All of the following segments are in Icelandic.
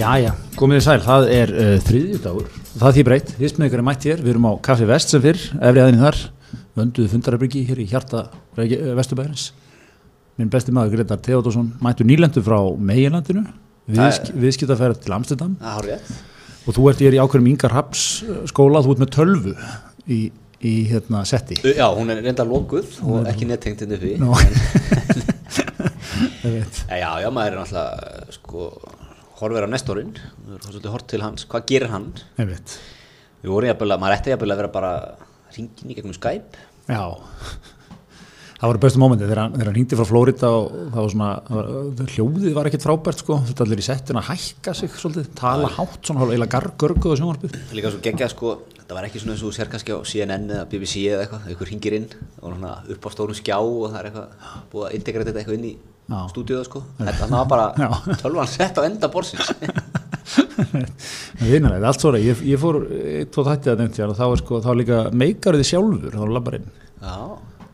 Jæja, komið þið sæl, það er uh, þriðjudagur, það því breytt, vissmiðingar er mætt hér, við erum á Kaffi Vest sem fyrr, efri aðeins þar, vönduðu fundarabyggi hér í hjarta Vesturbæðins. Minn besti maður Gretar Theodorsson mættu nýlendu frá meginlandinu, viðsk, viðskiptaferð til Amsterdam. Og þú ert hér í ákveðum Ingar Haps skóla, þú ert með tölvu í, í hérna setti. Já, hún er reynda lokuð og ekki nettengt inn ég veit. Já, já, maður er náttúrulega, sko, horfir á nestorinn, við erum svolítið hort til hans, hvað gerir hann? Veit. Við vorum jafnvel að, maður ætti jafnvel að vera bara hringin í gegnum Skype. Já, það var bestu mómenti þegar hann, hann hringdi frá Flórida og það var svona, var, hljóðið var ekkert frábært sko, þetta allir í settin að hækka sig svolítið, tala hátt, svona hálfa eiginlega gar- görguð á sjónvarpið. Líka svo geggjað, sko, þetta var ekki svona eins og þú sér kannski á CNN eða BBC eða eitthvað, einhver hringir inn og svona upp á stórum skjá og það er eitthvað búið að integrata þetta eitthvað inn í. Stúdíuða, sko. Þetta var bara tölvan sett á enda borsins. Vinarlega, allt svona, ég, ég fór eitt og þætti að nefnt hér og þá er sko, þá líka meikaruði sjálfur, þá labbarinn. Já,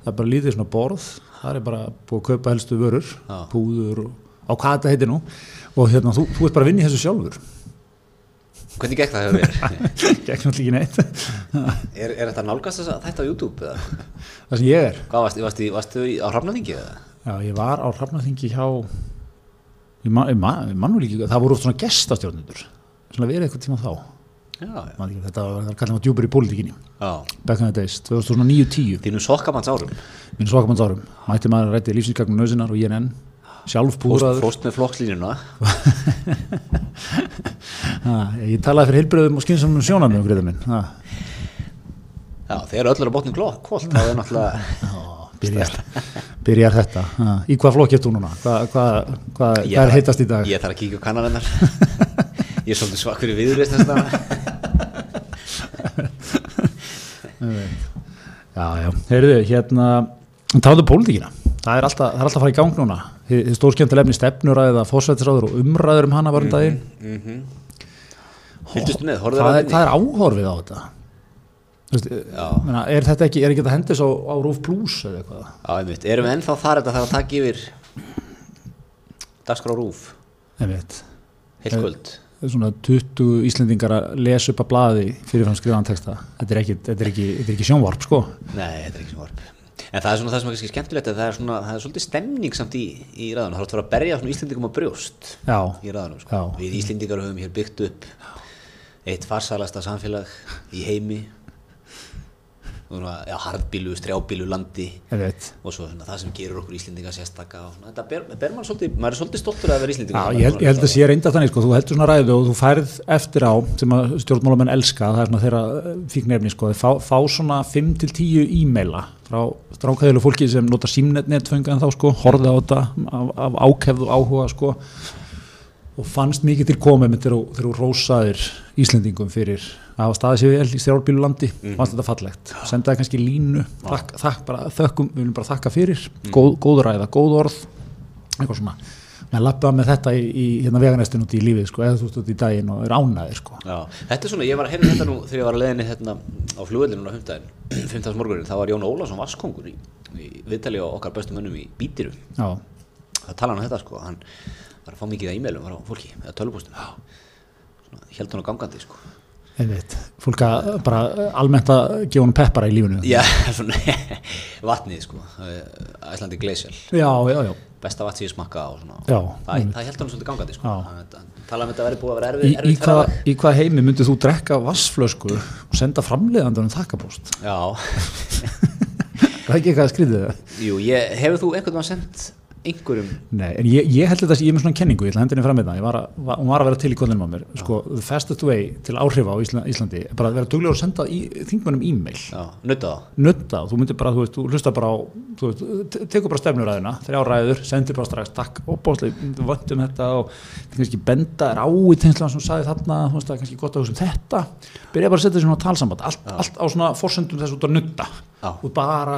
Það er bara lítið svona borð, það er bara búið að kaupa helstu vörur, Já. púður og á hvað þetta heitir nú og hérna, þú, þú ert bara að vinna í þessu sjálfur. hvernig gekk það hefur verið? Gekk náttúrulega ekki neitt. er, er þetta nálgast að þetta á YouTube eða? það sem ég er. Hvað varstu, varstu, varstu á Hrafnaþingi eða? Já, ég var á Hrafnaþingi hjá ég man, ég man, ég man líka það voru oft svona gestastjórnendur svona verið eitthvað tíma þá. Já, já. Ekki, þetta var, kallum að djúpur í pólitíkinni. Back in the days, 2009-10 Þínu sokkamanns árum. minn svakamanns árum, mætti maður að rætti lífsinsgagnum nöðsinar og ég enn. Sjálf púraður. fórst með flokkslínuna. ha, ég talaði fyrir heilbröðum og skynsam sjónarnum greið minn. Ha, Já, þegar öll er á botnum kvólt, þá er náttúrulega... á, byrjar, byrjar þetta? Ha, í hvað flokk ert þú núna? Hvað hva, hva, Ég hva er heitast í dag? Ég þarf að kíkja á kannarinnar. ég er svolítið svakkur í viðurist þess að Já, já, heyrðu, hérna táðu pólitíkina, það er alltaf, það er alltaf að fara í gang núna, þið, þið stórskjöntileg efni stefnuræða, fósvættisráður og umræður um hana varum daginn, Fylgdustu með, horfður hvað, að er- hvað er áhorfið á þetta? Meina, er þetta ekki, er ekki þetta hendis á, á Rúf Plus eða eitthvað? Já, einmitt. Erum við ennþá þar þetta þarf að taka yfir dagskrá rúf, Ég veit, heilt kvöld. svona 20 Íslendingar að lesa upp að blaði fyrirfram skrifaðan texta, þetta er ekki, þetta er ekki, þetta er ekki sjónvarp, sko. Nei, þetta er ekki sem varp. En það er svona það sem er kannski skemmtilegt að það er svona, það er svolítið stemning samt í, í ræðunum. Það er að berja svona Íslendingum á brjóst Já, í ræðunum. Sko. Já. Við Íslendingar höfum hér byggt upp eitt farsalasta samfélag í heimi. Já, harðbílu, strjábílu landi. Ég veit. og svo svona, það sem gerur okkur Íslendinga sérstaka og svona, þetta ber, ber mann svolítið, maður er svolítið stoltur að vera Íslendinga. Já, ég held, ég held að sé reynda þannig, sko, þú heldur svona ræðu og þú færð eftir á, sem að stjórnmálamenn elska, það er svona þeirra fíknefni, sko, fá, fá svona 5-10 e-maila frá strákaðilu fólki sem nota símnetfönga en þá, sko, horfði á þetta af, af ákefðu áhuga, sko, og fannst mikið til komið með þegar þú rósaðir Íslendingum fyrir að hafa staðið sér vel í stjórnbílu landi, fannst þetta fallegt, sendaði kannski línu, þakk, þakk, bara, þökkum, við viljum bara þakka fyrir, góð, góð ræða, góð orð, eitthvað svona. Með lappa með þetta í, í hérna veganestinu út í lífið sko, eða þú ert út í daginn og er ánæðir sko. Þetta er svona, ég var að heyrða þetta nú þegar ég var að leiðinni hérna á flugveldinu á hundaginn, 15. morgunin, þá var Jón Ólafsson Vaskongur í, í viðtali á okkar bestu mönnum í Bítiru. Já, Það tala hann um þetta sko, hann var að fá mikið að e-mailum frá fólki, eða tölvupústum. Svona, held hann á gangandi sko. fólk að bara almennt að gefa honum peppara í lífinu. Já, svona, vatnið sko, Æslandi Glacial, já, já, já, besta vatn sem ég smakka á svona. Já, það, það held hann svolítið gangandi sko. Já. Hann, hann tala um þetta að verið búið að vera Í, erfið, í, erfið hvað, í hvað heimi myndið þú drekka vassflösku og senda framleiðandanum þakkapóst? Já, það er ekki eitthvað að skrýðið það jú, ég, hefur þú einhvern veginn sendt einhverjum? Nei, en ég, ég held þetta, ég er með svona kenningu, ég ætla að henda henni fram með það, ég var að, var, hún var að vera til í kollinum á mér, sko, the fastest way til áhrifa á Ísla, Íslandi, er bara að vera duglegur að senda í, þingmönnum e-mail, nutta það þú myndir bara, þú veist, þú hlusta bara á, þú veist, te- tekur bara stefnuræðina, þrjá ræður, sendir bara strax, takk, opbáslega, vöndum þetta og það kannski benda er á í tengslan sem sagði þarna, þú veist, það er kannski gott að hugsa um þetta, byrja bara að setja svona talsamband, allt, allt á svona forsendum þess út að nutta, og bara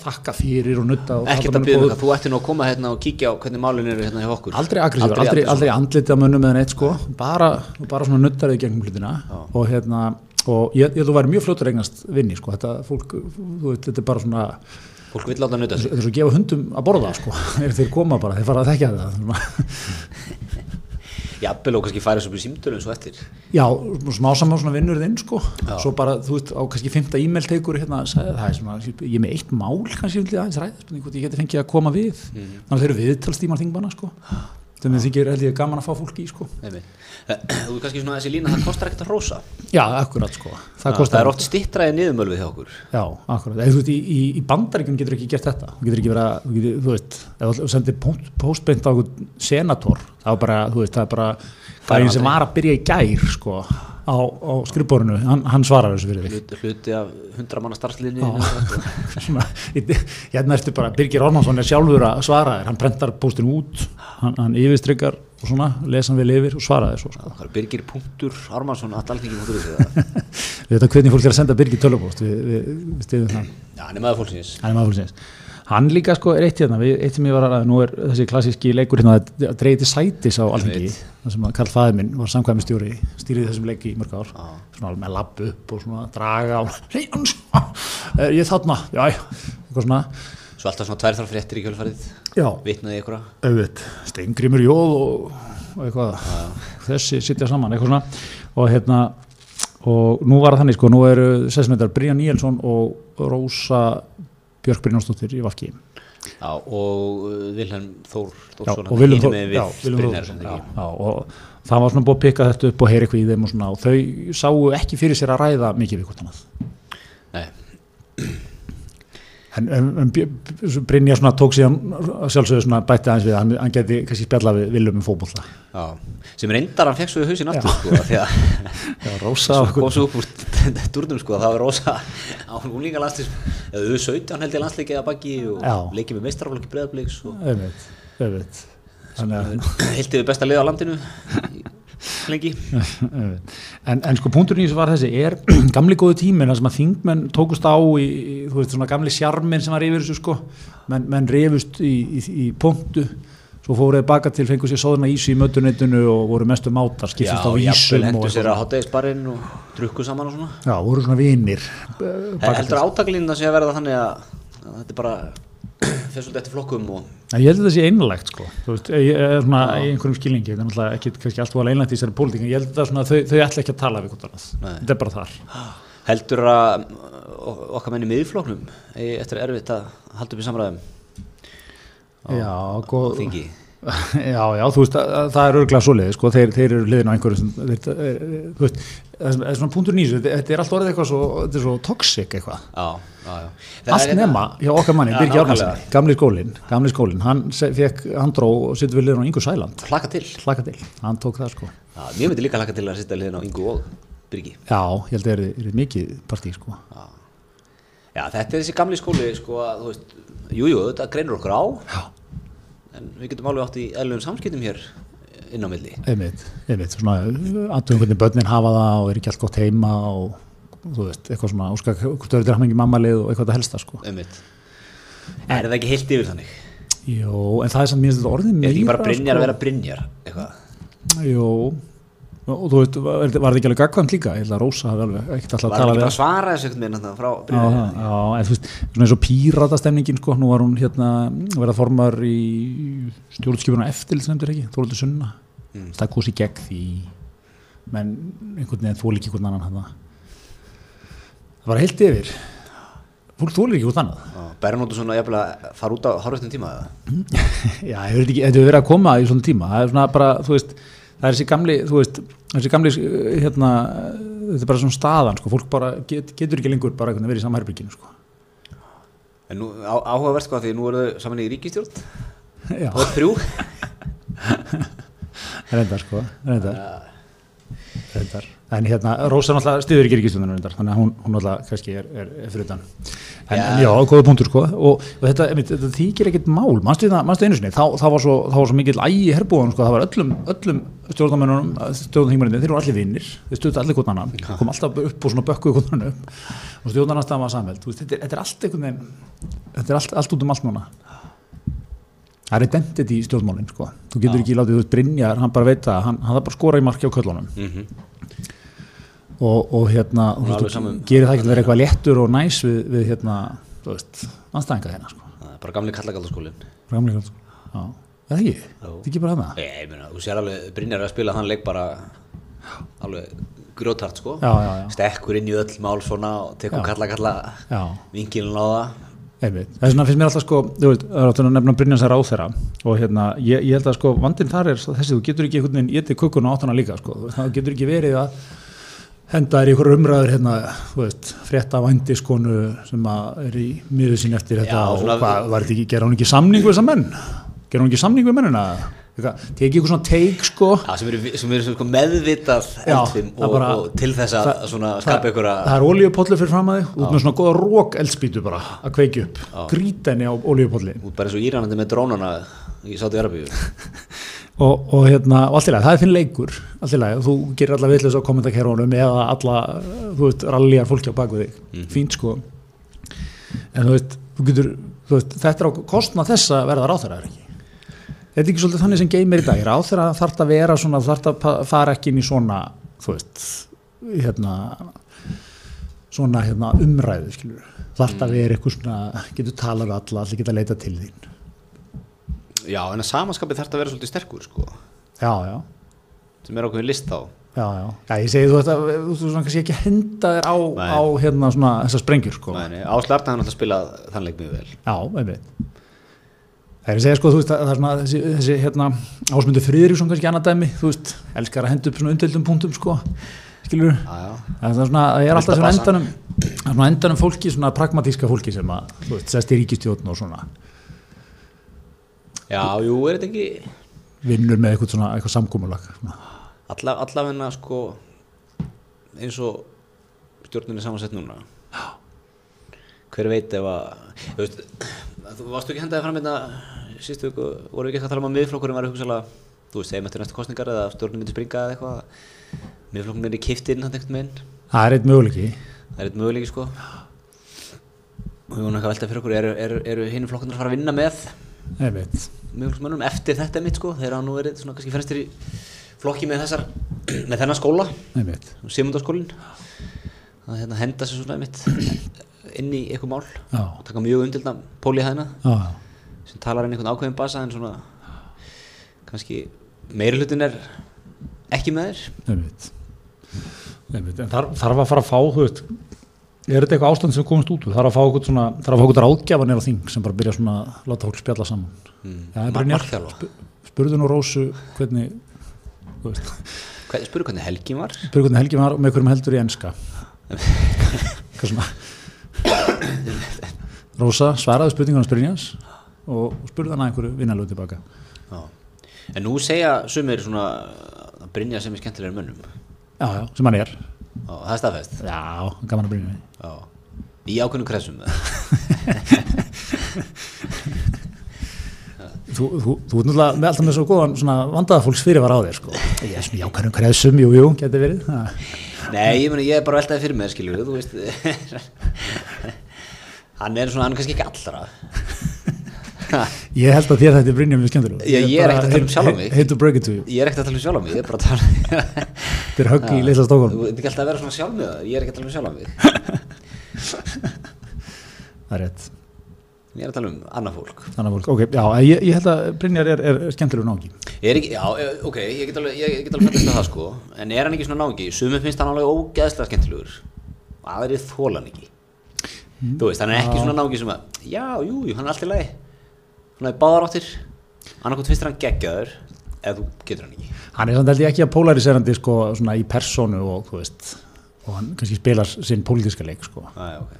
þakka fyrir og nutta og að með byrja það, þú ætti nú að koma hérna og kíkja á hvernig málin eru hérna hjá okkur. Aldrei aggressífur, aldrei, aldrei andlitið að mönnum eða neitt sko, bara, bara svona nuttarið gegnum hlutina. Og hérna og ég, ég þú væri mjög fljótur eignast vinni sko, þetta fólk, þú veit, þetta er bara svona Fólk vil láta er svo að gefa hundum að borða sko, þeir, koma bara, þeir fara að þekka það. Jafnvel og kannski færi svo í símtölum svo eftir. Já, smá saman svona vinnur þinn sko. Svo bara, þú veist, á kannski fymta e-mail tegur hérna, sagði, það er svona, ég er með eitt mál kannski vil ég aðeins ræða, ég geti fengið að koma við. Þannig að þeir eru viðtalstímar þingmanna sko þannig að þykir held ég gaman að fá fólki í sko. Einmitt. Eh, þú er kannski svona þessi lína það kostar ekkert að rósa Já, akkurat sko, það það, er oft stittraði niðurmölvið hjá okkur. Já, akkurat, eða þú veist, í, í, í bandaríkjum getur ekki gert þetta, þú getur ekki verið að, þú getur, þú veist, ef þú sendir póstbeint á einhvern senator, það var bara, þú veist, það er bara, gæðin sem aldrei. var að byrja í gær, sko, á, á skrifborinu, hann, hann svarar þessu fyrir þig. hluti, hluti af hundra manna starfsliðni Svona, í- hérna ertu bara, Birgir Ormansson er sjálfur að svara þér, hann prentar póstinu út, hann, hann yfirstryggar og svona, lesa hann vel yfir og svara svo, sko. það er Birgir punktur við Við veitum hvernig fólk er að senda Birgir tölupóst, við, við, við stiðum það. hann er maður fólksins hann líka sko er eitt hérna, við, eitt sem ég var að nú er þessi klassíski leikur hérna að dreigi til sætis á alþingi. Veit. þar sem að Karl Fæði minn var samkvæmi stjóri stýrið þessum leiki í mörg ár. Já. svona alveg með lapp upp og svona draga og "Nei, Jans, er ég þarna, já, eitthvað svona. Svo alltaf svona tvær þar fréttir í kjölfarið. Já, vitnaði ykkur auðvitað, steingrimur jóð og, og eitthvað, þessi sitja saman eitthvað svona. Og hérna og nú var það þannig sko, nú eru sessunendar Brynja Níelsson og Rósa Björk Brynjónsdóttir í Vafki já, og uh, Vilhelm Þór Þórsson og hinum Þór- já, Brynjar Þór- já, já, og það var svona búið að pikka þetta upp og heyra eitthvað í þeim og svona og þau sáu ekki fyrir sér að ræða mikið við hvort annað. Nei, en, en, en Bj- Bj- Brynja svona tók síðan sjálfsögðu svona bætti aðeins við hann, hann geti kannski spjalla við Viljum um fótbolla já, sem reyndar hann fekk svo í hausinn aftur sko, svo og kom svo upp úr durnum sko, það var rosa á úlingalastis eða þau 17 held ég landsleikið að baki og leikið með meistaraflokki breðabliks og Þannig að heiltið við besta lið á landinu lengi. En, en sko punkturinn í þessu var þessi er gamli góðu tíminn þar sem að þingmenn tókust á í, í þú veist svona gamli sjarminn sem var yfir þessu sko. Menn, menn reyfust í, í, í punktu svo fóruði baka til fengu sér sóðuna ísu í mötuneytinu og voru mestu mátar skiptist á jafnvel vísum og hendur sér að hátægisbarinn og drukku saman og svona. Já, voru svona vinir heldur átaklinn að sé að verða þannig að, að þetta er bara svolítið eftir flokkum og ég held að það sé einlægt sko. Þú veist, ég er svona í einhverjum skilningi þetta er náttúrulega ekki kannski allt voru einlægt í þessari pólitík en ég held að það svona, þau, þau ætla ekki að tala við hvort annað. Þetta er bara þar. Heldur að uh, okkar menn í miðfloknum eigi eftir erfitt að halda upp í samræðum já, á góð, þingi Já, já, þú veist, að, það er örgulega svoleiði, sko, þeir, þeir eru liðin á einhverju sem, þeir, eh, þú veist, það er- það svona punktur nýs, þetta, er allt orðið eitthvað svo, þetta er svo toxic eitthvað. já, já, já Það Allt hérna- nema, hjá okkar manni, Birgi nákvæmlega. Árnarsson, gamli skólinn, gamli skólinn, hann fekk, hann dró og sittur við liðin á Ingu Sæland, hlaka til hlaka til, hann tók það, sko. já, mér myndi líka hlaka til að sitja liðin á Ingu og Byrgi Já, ég held að það er, mikið partí, sko. já. já, þetta er þessi gamli skóli sko að, þú veist, jújú, jú, þetta greinur okkur á. En við getum alveg átt í eðlugum samskiptum hér inn á milli. Einmitt, einmitt, svona, aðtöðum hvernig börnin hafa það og er ekki allt gott heima og, þú veist, eitthvað svona, óskar, hvort þau eru ekki mammalið og eitthvað það helsta, sko. einmitt. Er það ekki heilt yfir þannig? Jó, en það er samt þetta orðið er meira, ekki bara Brynjar sko. að vera Brynjar eitthvað? Jú, og þú veit, var, var það ekki alveg gagkvæmt líka? Ég held að Rósa hafi alveg ekkert alltaf að var tala ekki við bara að svara þessu veginn þarna frá það, já, en þú veist, svona eins og píratastemningin sko, nú var hún hérna verða formar í stjórnskipuna eftir, sem þetta ekki, Þóruldur Sunna. Mm. það kosi gegn því menn einhvern veginn þóli ekki hvern annan hann það var heilt yfir. Fólk þóli ekki hvern annan Bernóttur svona jafnvel að fara út á hárvæstum tíma eða? Já, þetta ekki- þetta hefur verið að koma í svona tíma, það er það er þessi gamli, þú veist, þessi gamli, eh, hérna, þetta er bara svona staðan, sko, fólk bara get, getur ekki lengur bara verið í sama herbygginu, sko. En nú, á, áhugavert sko því nú eru þau saman í ríkistjórn og þrjú. Reyndar, sko, reyndar, reyndar. En hérna, Rósa náttúrulega stiður ekki ríkistöndunum reyndar, þannig að hún, hún náttúrulega kannski er, er, er fyrir utan. En, Já. já, góða punktur, sko, og, og þetta, einmitt, þetta þykir ekkit mál, það, manstu einu sinni, þá, þá var svo, þá var svo mikill ægi í herbúðunum, sko, það var öllum, öllum stjórnarmennunum, stjórnarþingmenninu, þeir voru allir vinnir, þeir stöðu allir hvern annan, kom alltaf upp og svona bökkuðu hvern annan upp, og stjórnarnarstaðan var samveld, þetta, er- þetta er allt veginn, þetta er allt, allt út um allt núna. Það er identity í stjórnmálinn, sko, þú getur Já. ekki látið, veist, Brynjar, hann bara veit það, hann, hann það bara skora í marki á köllunum mm og, og hérna, Hún þú um- gerir það ekki að vera eitthvað léttur og næs við, við hérna, þú veist, anstæðinga hérna, sko. Það bara gamli kallagaldaskólin Gamlega, sko. Já. Er það ekki? Það er ekki bara hana? Ég, meina, þú sér alveg, Brynjar er að spila þann leik bara alveg grjótart sko Já, já, já. stekkur inn í öll mál svona og tekur kalla kalla Já. vinkilin á það Einmitt. Það er svona finnst mér alltaf sko, þú veist, það er áttur að nefna Brynjans er á þeirra og hérna, ég, ég held að sko vandinn þar er þessi, þú getur ekki einhvern veginn getið kukkun á áttuna líka sko, það getur ekki verið að henda þér í einhverju umræður hérna, þú veist, frétta vændiskonu sem að er í miður sín eftir þetta Já, og hvað, var þetta ekki, gera hún ekki samning við þessa menn? Gera hún ekki samning við mennina? Tekið eitthvað svona teik sko. Já, sem eru, sem eru sko meðvitað Já, og, bara- og til þess að svona skapa ykkur það er olíupollu fyrir fram að þig út með svona góða rók eldspýtu bara að kveiki upp, grýta henni á olíupolli út bara eins og Íránandi með drónana í Sáti Arabíu og, og hérna, og allt í lagi, það er þinn leikur allt í lagi, þú gerir alla vitlega á kommentarkerfunum eða alla, þú veist, ralljar fólki á baku þig, fínt sko. En þú veist, þú getur þú veist, þetta er á kostnað þess að verða ráþæra ekki þetta er ekki svolítið þannig sem geymir í dag, ráþæra þarf að vera svona, þarf að fara ekki inn í svona þú veist, hérna svona hérna umræðu skilur, þarf að vera eitthvað svona, getur talað við alla, allir geta leita til þín. Já, en að samanskapið þarf að vera svolítið sterkur sko. Já, já. Sem er ákveðin list á. Já, já, já, ég segi þú þetta, þú þú svona kannski ekki að henda þér á, á hérna svona þessar sprengjur sko. Áslarta hann alltaf spilað þann leik mjög vel. Já, einmitt. Það er að segja sko, þú veist, að það er svona þessi, þessi hérna, ásmundu Friðriksson kannski annað dæmi, þú veist, elskar að henda upp svona undeildum punktum sko, skilur Já, já. Það er svona, það er alltaf svona endanum, svona endanum fólki, svona pragmatíska fólki sem að, þú veist, sest í ríkistjóðn og svona. Já, jú, er þetta ekki vinnur með eitthvað svona, eitthvað samkúmulag. Svona. alla, allavegna sko eins og stjórnin er samansett núna. Hver veit ef að þú veist, þú varstu ekki hendaði fram hérna sístu viku, voru ekki eitthvað að tala um að miðflokkurinn var hugsalega, þú veist, segjum eftir næstu kostningar eða stjórnin myndi springa eða eitthvað miðflokkurinn er í kiftinn hann einhvern veginn Það er eitt möguleiki. það er eitt möguleiki sko og við vorum eitthvað að velta fyrir okkur eru, eru, eru hinn flokkurinn að fara að vinna með Einmitt. miðflokksmönnum eftir þetta mitt sko þeir hafa nú verið svona kannski fremstir í flokki með þessar með þennan skóla Einmitt. Simundaskólin að hérna, henda sér svona mitt inn í eitthvað mál Já. og taka mjög undilna póli hæðina Já, sem talar inn einhvern ákveðin basa en svona kannski meiri hlutin er ekki með þér. En þarf, þarf að fara að fá, þú veist, er þetta eitthvað ástand sem komist út? Þarf að fá eitthvað svona, þarf að fá eitthvað ráðgjafanir á þing sem bara byrja svona að láta fólk spjalla saman. mm. Já, Mar- sp- spurðu nú Rósu hvernig, spurðu hvernig helgin var spurðu hvernig Helgi var og með hverjum heldur í enska. Hvað svona? Rósa svaraði spurningunum Brynjans og spurði hann að einhverju vinnalögu tilbaka. Já. en nú segja sumir svona að Brynja sem er skemmtilegur mönnum Já, já, sem hann er. og það er staðfest Já, gaman að Brynja. Já. í ákveðnum kressum Þú, þú, þú ert náttúrulega með alltaf með svo góðan vandaða fólks fyrir var á þér sko. Ég er svona jákvæðum kreðsum, jú, jú, getur verið. Ha. Nei, ég, meni, ég er bara veltaði fyrir mér, skiljur þú veist Hann er svona, hann er kannski ekki allra Ég held að þér þetta er Brynja mjög skemmtilega. Já, ég er ekkert að tala um sjálfan mig. Hate to break it to you. Ég er ekkert að tala um sjálf á mig, ég er bara að tala Þetta er högg í litla Þú stókunum. veit ekki alltaf að vera svona sjálf með það, ég er ekki að tala um sjálf á mig Það er rétt. Ég er að tala um annað fólk. Þannig að fólk, ok, já, ég, ég held að Brynjar er, er skemmtilegur náki. Ég er ekki, já, eh, ok, ég get alveg, ég get alveg fættist að það sko En er hann ekki svona náungi, sumið finnst hann alveg ógeðslega skemmtilegur Aðrið þóla hann ekki. Þú veist, hann er ekki svona náungi sem að Já, jú, jú, hann er alltaf lagi. Svona í báðar áttir. Annarkot finnst hann geggjaður Eða þú getur hann ekki. Hann er samt held ég ekki að polariserandi sko svona í personu og þú veist og hann kannski spilar sinn pólitíska leik sko. Æ, ok,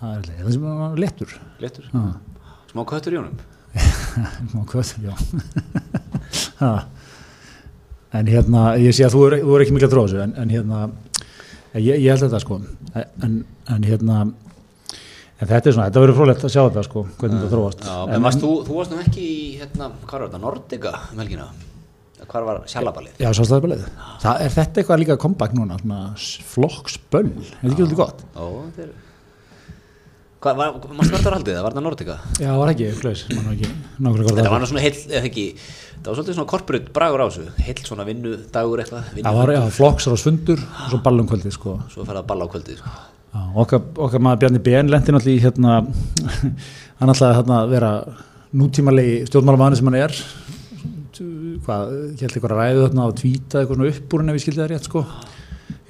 Það er það sem er lettur. léttur Já. Smá köttur í honum Má hvað, já. En hérna, ég sé að þú er, þú er ekki mikla dróðs en, en hérna, ég, ég held þetta sko, en, en hérna, en þetta er svona, þetta verður frólægt að sjá þetta sko, hvernig þetta þróast. Já, en, en varst þú, þú varst nú ekki í, hérna, hvað var þetta, Nordica um helgina Hvar var sjalabalið? Já, sástæðabælið. Það er þetta eitthvað líka comeback núna, svona flokksböll, er þetta ekki svolítið gott? Ó, þetta er Mástu verður haldið það, var þetta Nordica? Já, það var ekki, hvort Þetta það var svona heill, eða ekki Það var svolítið svona korporate bragur á þessu Heill svona vinnudagur eitthvað Það var, flokksar og sfundur og svo ballum kvöldið, sko. Svo færði að balla á kvöldið sko. Okkar, okkar maður Bjarni BN lendi náttúrulega í hérna, hann ætlaði hérna að vera nútímalegi stjórnmálamanni sem hann er hvað, ég held eitthvað að ræðu þarna og tvíta eitthvað svona upp úr henni ef ég skildi það rétt sko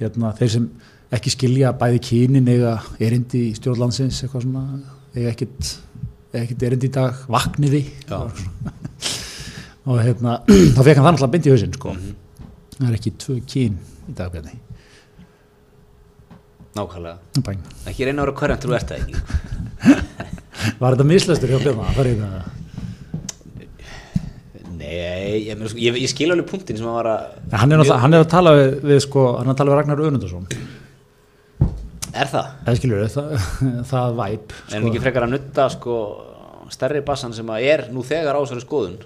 hérna, þeir sem ekki skilja bæði kynin eða erindi í stjórnlandsins eitthvað svona, eða ekkit ekkit erindi í dag, vakniði og hérna þá fekk hann það náttúrulega byndi í hausinn sko. Það er ekki tvö kyn í dag björni Nákvæmlega. Bæn. Ekki reyna að vera hverjant þú ert það ekki. Var þetta mislæstur hjá Björn að fara í það? Nei, ég, sko, ég, ég skil alveg punktin sem að var að Ja, hann, er náttúrulega- hann er að tala við, við sko, hann er að tala við Ragnar Önundarsson Er það? eða skilur við, það, það væp En sko. ekki frekar að nutta sko stærri bassan sem að er nú þegar á þessari skoðun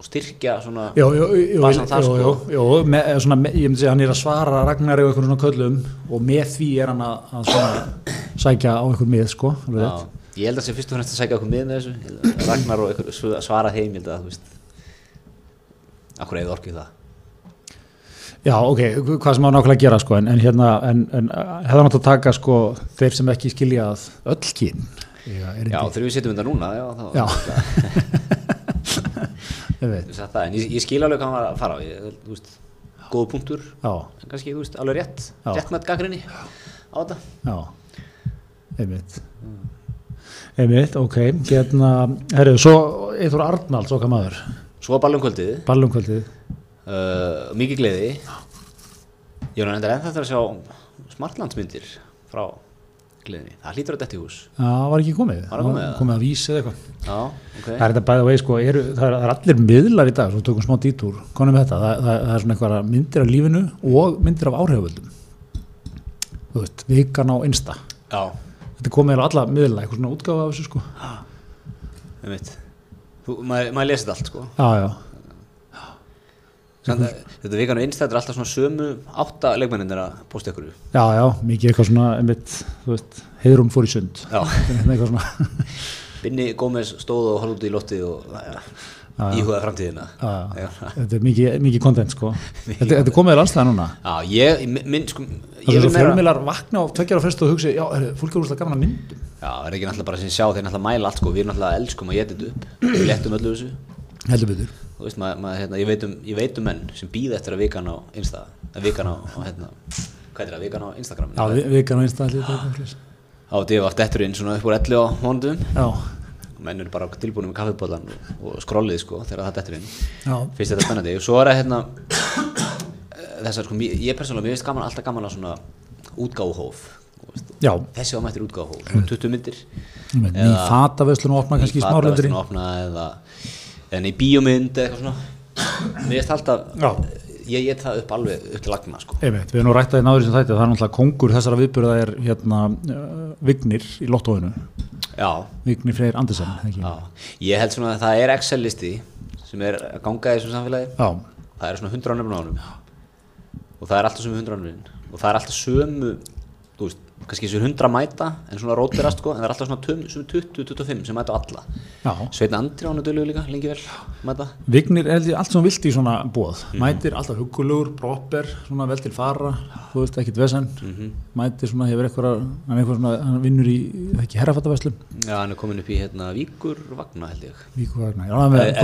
og styrkja svona Jó, jó, jó, Bassan þar, sko. jó, jó með, eða svona, með- ég myndi segja hann er að svara Ragnar og einhvern svona köllum og með því er hann að, að svona sækja á einhvern mið sko Já, ég held að sé fyrst og fremst að segja okkur miðin þessu Ég held að Ragnar og sv- svara þeim ég held að Akkur eða orkið það Já, ok, hvað sem á nákvæmlega að gera sko en, en hérna, en, en hefða náttúrulega að taka sko þeir sem ekki skilja að öll kyn. Já, Já, þegar við sittum þetta núna já, þá, Já. ég veit, það, en ég, ég skil alveg hvað var að fara á. Ég, þú veist, góð punktur. Já, en kannski, þú veist, alveg rétt. Já. rétt með gaggrinni á þetta. Já. Einmitt. Einmitt, ok, hérna herru, svo Eithor Arnalds okkar maður, Svo var ballum kvöldið. ballumkvöldið uh, mikið gleði. Ég var enda ennþá eftir að sjá smartlandsmyndir frá gleðinni, það hlýtur að detti hús. Já, var ekki komið, Var það komið, eða? komið að vísi eða eitthvað. Já, ok. Það er þetta bæða vegi sko, eru, það, er, það er allir miðlar í dag, svo tökum smá dítúr, konum með þetta, það, það, það er svona eitthvað myndir af lífinu og myndir af áhrifavöldum. Þú veist, vikan á Insta. já, Þetta komið á alla miðla, eitthvað svona útgáfa af þessu sko. ég veit maður, maður lesið allt sko. Já, já, þetta vikan á innstæður er alltaf svona sömu átta leikmenninir að posta ykkur já, já, mikið eitthvað svona, einmitt, þú veist, heiðrún fór í sund. Binni Gómez stóð og horfði út í loftið og já. íhugaði framtíðina já, já. Þetta er mikið, mikið content sko. Þetta, þetta er komið á landstæða núna. Já, ég, minn, sko, er fjölmiðlar vakna og tveggjara fyrst og hugsi, já, er, fólk er úrslega gaman að myndum. Já, það er ekki náttúrulega bara sem sjá, þeir náttúrulega mæla allt sko, við náttúrulega elskum að geta þetta upp Við léttum öllu þessu. Þú veist, maður, maður, hérna, ég, veit um, ég veit um menn sem býða eftir að vikan á Insta að vikan á, á hérna, hvað er það, vikan á Instagram? Já, vi- vikan á Insta allir þetta. Á divaf dettur inn svona upp úr 11 á móndum Já, og menn eru bara tilbúinu með kaffibólan og, og skrollið sko þegar það dettur inn. Já, Fyrst þetta spennandi? Og svo er það hérna þessar sko, mér- ég persónulega, mér finnst gaman alltaf gaman að svona veist. já. þessi var mættir útgáfuhóf, svona 20 myndir. Ný fatavöslun og opna kannski í smárlendri Fataverslun opna eða en í bíómynd eða eitthvað svona. Mér finnst alltaf Já. ég get það upp alveg upp til lagna sko. Einmitt, við erum nú rættaði náður sem þætti það er náttúrulega kongur þessara viðbyrða er hérna uh, Vignir í lottóinu. Vignir Freyr Andersen ég held svona að það er Excel listi sem er að ganga í þessum samfélagi. Já, það eru svona 100 ánum á honum. Og það er alltaf sömu 100 ánum og það er alltaf sömu þú veist, kannski þessu 100 mæta en svona rótirast sko, en það er alltaf svona tum- sömu 20-25 sem mæta á alla já. Sveitn Andri á dölur líka, lengi vel mæta Vignir er allt sem vilt í svona bóð Mhm. mætir alltaf hugulegur, proper svona vel til fara, þú veist ekkit vesen Mhm. mætir svona, hefur eitthvað hann, svona, hann vinnur í, ekki herrafattaverslun já, hann er komin upp í hérna Víkur Vagna held ég Víkuvagna, já, hann er með,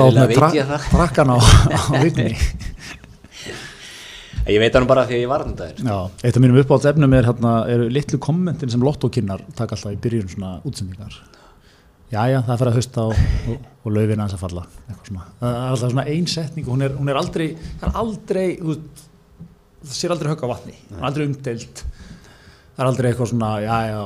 það. trakkan á, á Vigni ég veit hann bara því að ég var hann daginn Já, eitt af mínum uppáhalds efnum er hérna, eru litlu kommentin sem lottókinnar taka alltaf í byrjun svona útsendingar. Jæja, það fer að hausta og, og, og laufin aðeins að falla. Það er alltaf svona ein setning og hún er, hún er aldrei, það er aldrei það sér aldrei högg á vatni hún er aldrei umdeilt það er aldrei eitthvað svona, jæja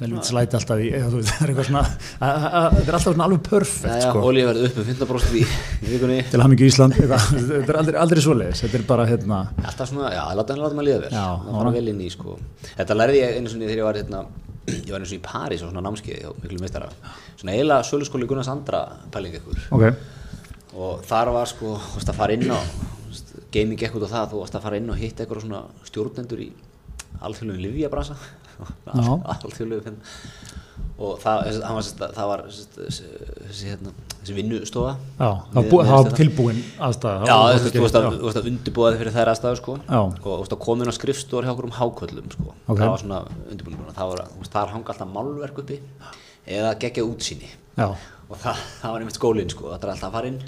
helvít slæti alltaf í eða, þú veist, það er eitthvað svona að- að- að- þetta er alltaf svona alveg perfekt sko, Ólíf verði upp með 15% í, í vikunni. Til hamingju Ísland þetta er aldrei, aldrei svoleiðis. Þetta er bara hérna Alltaf svona, já, láta hann láta maður líða vel. Það fara vel inn í, sko. Þetta lærði ég einu svona þegar ég var hérna Ég var einu svona í París á svona námskeið hjá miklu meistara. Svona eiginlega söluskóli Gunnars andra pæling ykkur. Ok, Og þar var sko, þú veist að fara inn á Gaming út á það, þú varst að fara inn og hitta eitthvað svona stjórnendur í alþjóðlegum livjabrasa Já. alþjóðlegum og það, hann var, það var þessi, þessi, hérna, þessi vinnustofa. Já, það var, bú, það var tilbúin aðstæða Já, það þú veist, að, já. þú veist að undirbúa þig fyrir þær aðstæður sko. Og komin á skrifstór hjá okkur um háköllum sko. Ok. það var svona undirbúin það var, þar hanga alltaf málverk uppi eða geggja útsýni. Já, og það, það var einmitt skólinn sko, það er alltaf að fara inn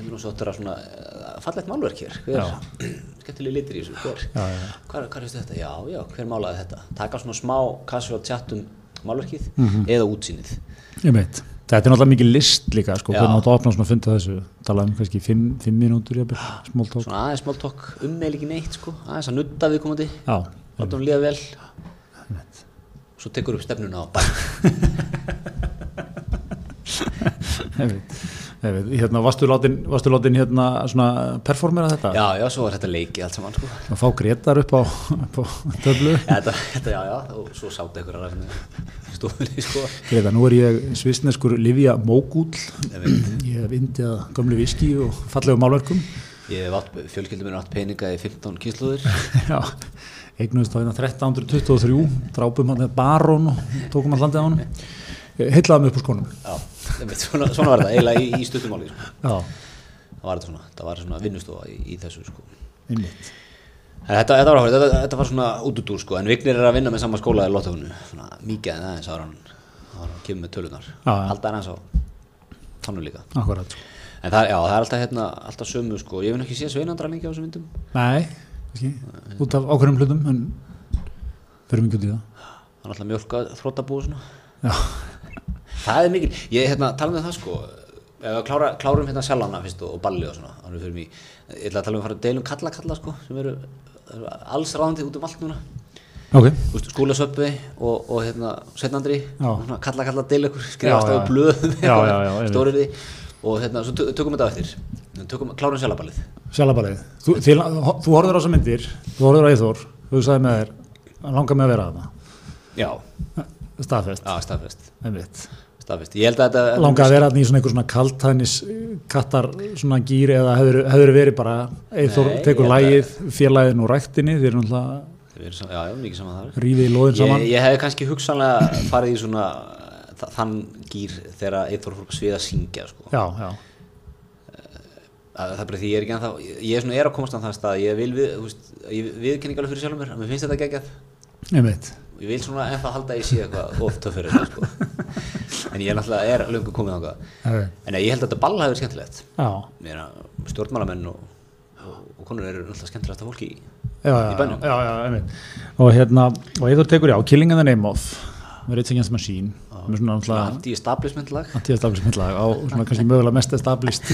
það kemur nú svo að svona uh, fallegt málverk hér. Hver, skemmtileg litur í þessu hver, hvar veistu þetta, já, já, hver málaði þetta? Taka svona smá casual chat um málverkið Mhm. eða útsýnið. Ég veit. Þetta er náttúrulega mikið list líka, sko, hvernig áttu að opna svona að funda þessu, tala um kannski fimm, fimm mínútur, jafnvel, smóltók. svona aðeins small talk um meil ekki neitt sko, aðeins að nutta viðkomandi. Já, láta hún líða vel. Svo tekur upp stefnuna á bæ ég veit. Veit, hérna, varstu látin, varstu látin hérna svona performera þetta? já, já, svo var þetta leiki allt saman sko fá Gretar upp á, á töflu? þetta, þetta, já, já, og svo sátt einhver að stofunni sko Greta, nú er ég svisneskur Livia Mógúl, Ég hef indið að gömlu viski og fallegu málverkum. Ég hef átt, fjölskyldum minn átt peninga í 15 kynsluður Já, eignuðist á hérna 1323, drápum hann barón og tókum hann landið á hann. Heitlaðum upp úr skonum. Já, svona, svona var þetta eiginlega í, í stuttumáli sko. Það var þetta svona, það var svona vinnustofa í, í þessu sko. einmitt. En þetta, þetta, var, áhugavert, þetta, þetta var svona útudúr sko, en Vignir er að vinna með sama skóla í Lóttafunu, svona mikið en aðeins ára hann, hann kemur með tölunar, halda hann aðeins á tannu líka. Akkurat. sko. En það, já, það er alltaf, hérna, alltaf sömu sko, ég nú ekki séð sveinandra lengi á þessum myndum. Nei, ekki, út af ákveðnum hlutum, en förum ekki út í það. Það er alltaf mjölka þróttabúið svona. Já, Það er mikil, ég hérna, tala um það sko ef við klára, klárum hérna sjálfana fyrst og, og balli og svona, þannig fyrir mig ég ætla að tala um að fara að deilum kalla kalla sko sem eru, eru alls ráðandi út um allt núna ok. skólasöpvi og, og hérna setnandri, Já. kalla kalla deil ykkur á já. í já, einmitt. stóriði og hérna, svo tö- tökum þetta á eftir tökum, klárum sjálfaballið Sjálfabalið. Þú, þú horfður á þessar myndir, þú horfður á Eithor, þú sagði með þér, langar með að vera þarna. já, Staðfest, já, staðfest, staðfest. Ég held að þetta Langar að vera í svona einhver svona kaltænis kattar svona gýr eða hefur, verið bara Eithor tekur ég lægið, félagin og ræktinni, þeir eru náttúrulega rífið í loðin saman. Ég, ég hef kannski hugsanlega farið í svona þa- þann gýr þegar Eithor fór upp að sviða að syngja sko. Já, já, að, það er bara því ég er ekki ennþá ég er, er að komast á það stað ég vil við, þú veist, ég viðkenni ekki alveg fyrir sjálfum mér að mér finnst þetta geggjað einmitt. ég vil svona ennþá halda að ég sé eitthvað of töff fyrir þetta sko. en ég er náttúrulega er löngu komið á það en ég held að þetta ball hafi verið skemmtilegt Já, Mér að stjórnmálamenn og, og, og konur eru náttúrulega skemmtilegasta fólki í Í bænum. Og hérna, og Eithor tekur, já, Killing in the Name of, Rage Against Machine, með svona náttúrulega anti-establishment lag. Anti-establishment lag á svona kannski mögulega mest established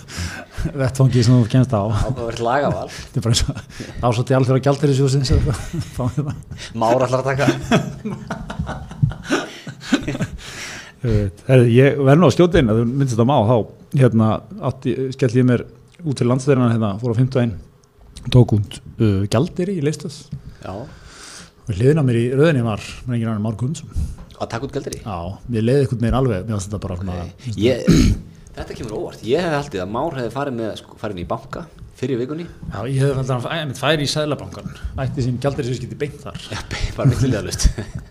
vettfangi sem þú kennst á. Ákveðverð lagaval. Þetta er bara eins og ásótti alþjóra gjaldir í sjóðsins Már allar að taka. Ég verð nú að skjóta inn að þú myndist á má þá hérna átti, skelli ég mér út til landsverðina hérna fór á 51 tók út uh, gjaldir í leistas Já, og hliðin á mér í röðinni var með enginn annar Már Gunnsson að taka út gældri já, mér leiði eitthvað meira alveg fannst þetta bara svona ég, Þetta kemur óvart. Ég hef haldið að Már hefði farið, með, sko, farið inn í banka fyrir vikunni. Já, ég hefði fælt að hann færi í Sæðlabankan ætti sín gjaldir sem skiti beint þar. Já, bara milliðalust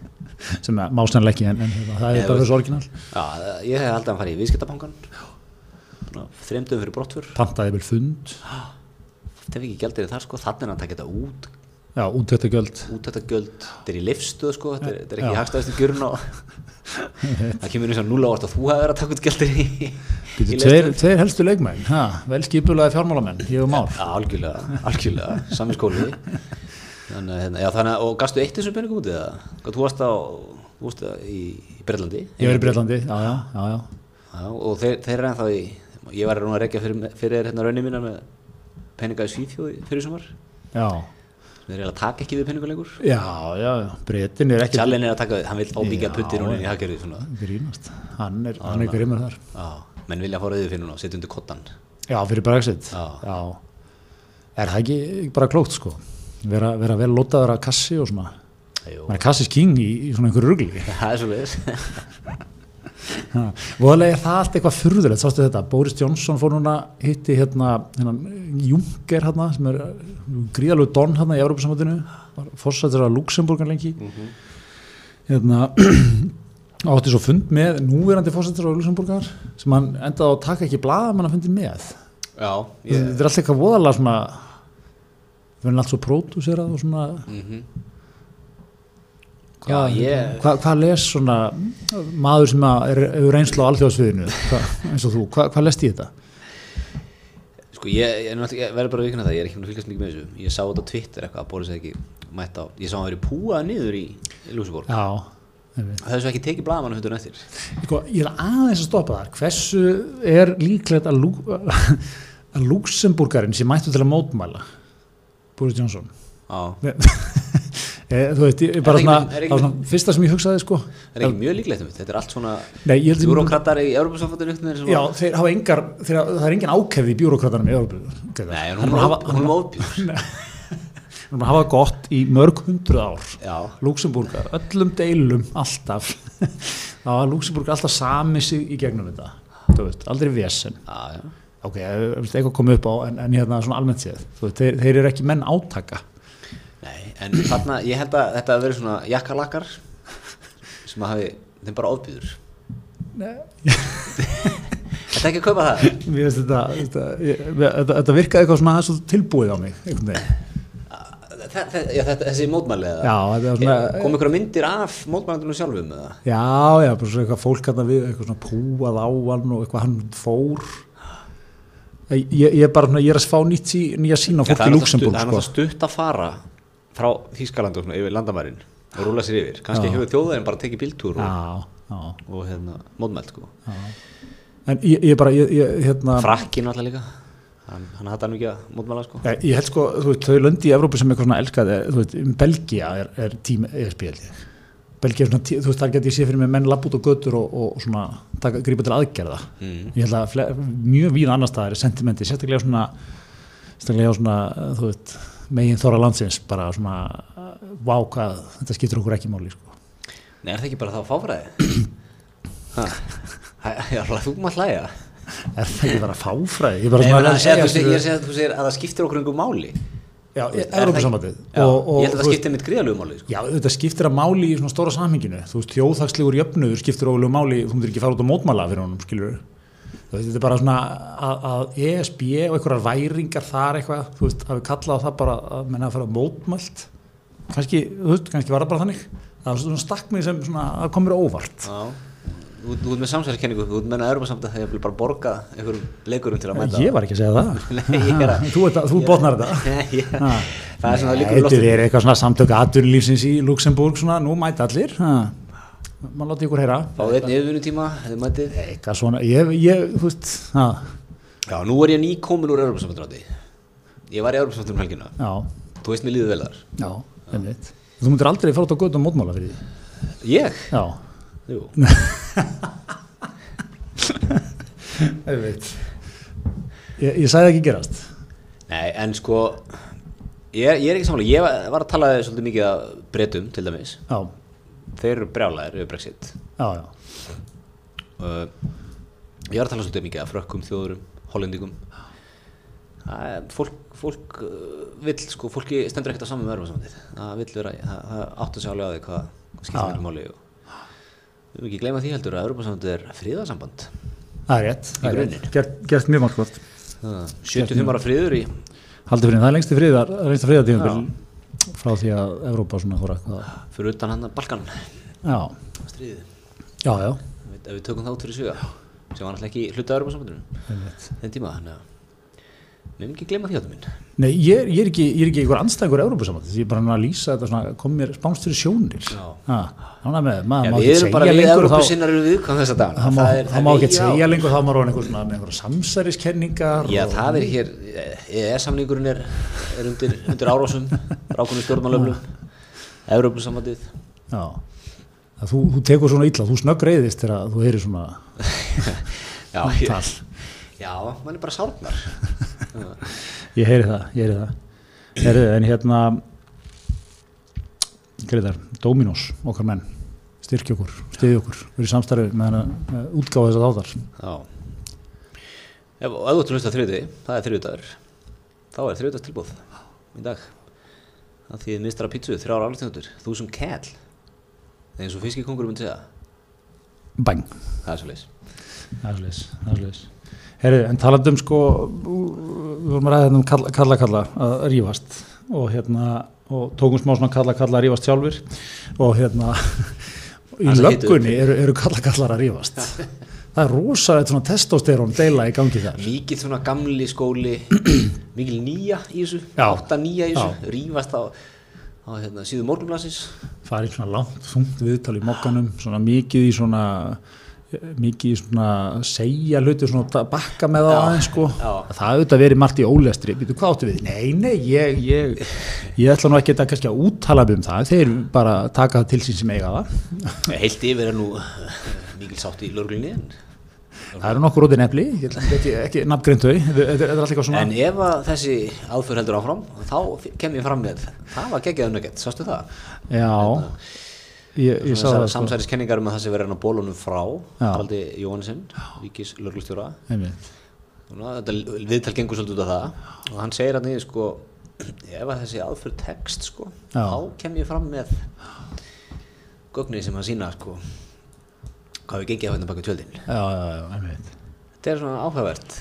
sem er mástænlega ekki en, en hérna, það er Ég bara þessu orginal. Já, ég hef haldið að hann farið í viðskiptabankan Þreimdum fyrir brottfur pantaði vel fund. Þetta er ekki gældir þar sko. Þannig er hann að taka þetta út já, útvettagjöld Út þetta er í lifstuð sko Þetta er, þetta er ekki hagstæðistu gjörun á Það kemur eins og núla ávart að þú hefur verið að taka út gældir í, í Býtu, leifstöð. tveir, helstu leikmenn, ha, vel skipulaði fjármálamenn, ég og Már. Já, algjörlega, algjörlega, sami skóli Þannig, hérna, já, þannig að, og gastu eitt þessum peningum út? Hvað, þú varst á, þú varst í, í Breitlandi Ég verið í Breitlandi, já, já, já, já. Já, og þeir, þeir eru ennþá í, ég var að rekja fyrir, fyrir hérna raunin mína með peninga í Svíþjóð fyrir sumar Já, Þeir eru að taka ekki við peninga lengur já, já, Breitin er ekki Tjallin er að taka við, hann vil ábyggja Já, putti núna í svona grínast. Hann er, hann er grimmur þar. Já, menn vilja fá rauðið fyrir núna, setja undir kottan Já, fyrir Brexit. Já. Er það ekki bara klókt, sko? Vera, vera vel lotaður að kassi og svona. Er kassis king í, í svona einhverju rugli. það er svo leiðis Voðalega er það allt eitthvað furðulegt, sástu þetta, Boris Johnson fór núna hitti hérna, hérna Juncker hérna, sem er gríðalegu don hérna í Európa-samvættinu, fórsættir að Luxemburgan lengi, hérna, átti svo fund með núverandi fórsættir á Luxemburgar, sem hann endaði á að taka ekki blaða, menn að fundi með. Já, Þetta ég, er allt eitthvað voðalega svona, það verður allt svo pródúserað og svona, mm Hvað, Já, ég- hvað, hvað les svona maður sem er, er reynslu á alþjóðsviðinu eins og þú, hvað, hvað lest í þetta? Sko ég, ég, ég verður bara að vikna það, ég er ekki búin að fylgjast mikið með þessu. Ég sá þetta á Twitter eitthvað að Boris hefði ekki mætt á Ég sá hann verið púað niður í, einmitt. Það er svo ekki tekið blaðmann hundur eftir. Sko, ég er aðeins að stoppa þar. Hversu er líklegt að, Lú, að Luxemburgarinn sem mættu til að mótmæla? Boris Johnson. Já, þú veit, bara Er svona, er ekki- það svona fyrsta sem ég hugsaði sko. Það er ekki mjög líklegt um þetta? Þetta er allt svona Bjúrókratar í Európa-samfandinu Já, þeir hafa engar, þeir, það er engin ákefði í bjúrokratanum í Európu Nei, hún er hafa, er hún er er að hafa gott í mörg hundruð ár. Já, Luxemburg, öllum deilum alltaf. Þá var Luxemburg alltaf sami sig í gegnum þetta. Þú veist, aldrei vesen. Já, já. Ok, ef eitthvað komið upp á en, en hérna svona almennt séð, þeir, þeir eru ekki menn átaka Nei, en þarna, ég held að þetta hafi verið svona jakkalakkar sem að hafi, þeim bara ofbýður Þetta ekki að kaupa það Mér finnst þetta, þetta, ég, þetta, þetta virkaði eitthvað svona aðeins tilbúið á mig einhvern veginn. Já, þetta, Þessi mótmæli eða? Já, þetta var svona Kom ykkur myndir af mótmælundunum sjálfum eða? Já, já, bara svona eitthvað fólk hérna við, eitthvað svona púað á hann og eitthvað hann fór Ég, ég er bara, svona, ég er að fá nýtt sí, nýja sína fólk í Luxemburg Það er sko. náttúrulega stutt að fara frá Þýskaland og svona yfir landamærin og rúla sér yfir kannski hefur þjóðaðin bara tekið bíltúr og, já, og hérna, mótmælt sko. en ég, ég bara, ég, ég, hérna Frakkin alltaf líka hann, hann hattar nú ekki að mótmæla sko. Ég, ég held sko, þú veist, þau löndi í Evrópu sem eitthvað svona elskað, er, þú veist, um Belgia er, er tím ESB. Belgia er svona, tí- þú veist, þar get ég sé fyrir mig menn lapp út á götur og, og svona taka, grípa til aðgerða. mm. Ég held að fle, mjög víða annars staðar er sentimenti, sérstaklega svona, sérstaklega svona, þú veist, megin þóra landsins, bara svona, vá hvað, þetta skiptir okkur ekki máli, sko. Nei, er það ekki bara þá fáfræði? Ha? Hæ- Já, þú maður hlæja Er það ekki bara fáfræði? Ég bara Nei, menna, að segja, þú ég segir að þú segir að það skiptir okkur einhver máli já, er það Og- og, Ég held að það skiptir mitt gríðalögu máli sko. Já, þetta skiptir að máli í svona stóra samhenginu þú veist, þjóðhagslegur jöfnuður skiptir ólega máli þú myndir ekki fara út á mótmæla fyrir honum skilur þú veist, þetta er bara svona að, að ESB og einhverjar væringar þar eitthvað, þú veist, hafi kallað það bara að menna að fara mótmælt. Kannski, þú veist, kannski var það bara þannig. Það var svona stakk mig sem svona að komur óvart. Já. Þú ert með samsæðiskenningu, þú ert með að erum samt að það er bara borga einhverjum leikurum til að mæta. Ég var ekki að segja það. Þú, þú botnar þetta. Það er svona líkur Þetta er eitthvað svona samtök aturlífsins í Luxemburg svona, nú mæta allir ha. Maður láti ykkur heyra? Fáðu einn yfirvinnutíma, þið mætið eitthvað svona, ég, ég þú veist, Já, nú er ég nýkomin úr Európa-sambandráti Ég var í Európa-sambandum helgina. Já, Þú veist mér líður vel þar. Já, einmitt. Þú myndir aldrei fara út á götu og mótmála fyrir því? Ég? já, Jú. Einmitt. Ég, ég sagði ekki gerast. Nei, en sko Ég ég er ekki samanlega, ég var, var að tala svolítið mikið að breytum til dæmis. Já, Þeir eru brjálæðir yfir Brexit. Já, já, uh, Ég var að tala svolítið mikið að frökkum, þjóðurum, hollendingum. Er, fólk, fólk uh, vill, sko, fólki stendur ekkert á saman með örfarsamandið Það vill vera, það, það áttu sig alveg á því hvað, skiptir miklu máli og við höfum ekki gleyma því heldur að örfarsamandið er fríðarsamband það er rétt, það er rétt. Gert, gert mjög Það- 75 ára friður í haldið fyrir, það er lengsti friðar lengsta friðartíðumbil frá því að Evrópa svona fór eitthvað fyrir utan hann Balkan. Stríðið. Ef við- tökum það út fyrir sviga sem var náttúrulega ekki hluta örfarsamandinu einmitt. Þenn tíma, þannig að höfum ekki gleyma því áttum minn Nei, ég, er- ég er ekki, ég er ekki einhver anstæðingur Európa-samandi, ég er bara að lýsa þetta svona, kom mér spánst fyrir sjónir. Já. Ha, Þannig með, maður Já, ekki segja lengur Európa þá, það má, ekki segja lengur þá maður einhver með einhverja samsæriskenningar. Já, það er hér, EES-samningurinn er, er undir, undir árásum, rákunni stjórnmálöflum, Európa-samandið. Já, að þú, þú tekur svona illa, þú snögg reyðist þegar þú heyrir svona Já, já, mann er bara sárnar. Ég heyri það, ég heyri það. Heyri, en hérna, Greitar, Dominos, okkar menn, styrkja okkur, stiðja okkur, verið samstarfi með hana með útgáfa þess að þáttar. Já. Ef, þú ert að hlusta þriði, það er þriðdagur, þá er þriðdags tilbúð í dag. Það þýðir mistra pítsu, þrjára alvegstendur, þúsund kell, eins og fiskikongur myndi segja. Bang. Það er svo leys. Það er það er svolítið. Herri, en talandum sko við vorum að ræða hérna um kalla kalla, kalla að rífast og hérna og tókum smá svona kalla kalla að rífast sjálfur og hérna í löggunni eru, eru kalla kallar að rífast. Það er rosalega svona testosterón deila í gangi þar. Mikið svona gamli skóli mikið nýja í þessu átta nýja í þessu, rífast á, á hérna, síðu morgunblansins farið svona langt þungt viðtal í mokkanum svona mikið í svona mikið svona segja hluti svona bakka með það aðeins sko. já. það auðvitað verið margt í ólestri býtu hvað áttu við? Nei, nei, ég ég, ég ætla nú ekki að kannski að úttala um það, þeir bara taka það til sín sem eiga það. Heilt yfir er nú eh, mikil sátt í lörglunni það eru nokkur ég ætla ekki, ekki þetta þetta svona en ef þessi aðför heldur áfram þá kem ég fram með það var geggjaðu nöggett, sástu það? já, ég, ég sko. samsæriskenningar um að það sé verið hann á bólunum frá. Haraldi Jóhannesson, ríkis lörglustjóra þetta viðtal gengur svolítið út af það. Og hann segir hann í sko ef að þessi aðför tekst sko Já. þá kem ég fram með gögnið sem að sína sko hvað við gengið á hérna baka tjöldin. Þetta er svona áhugavert.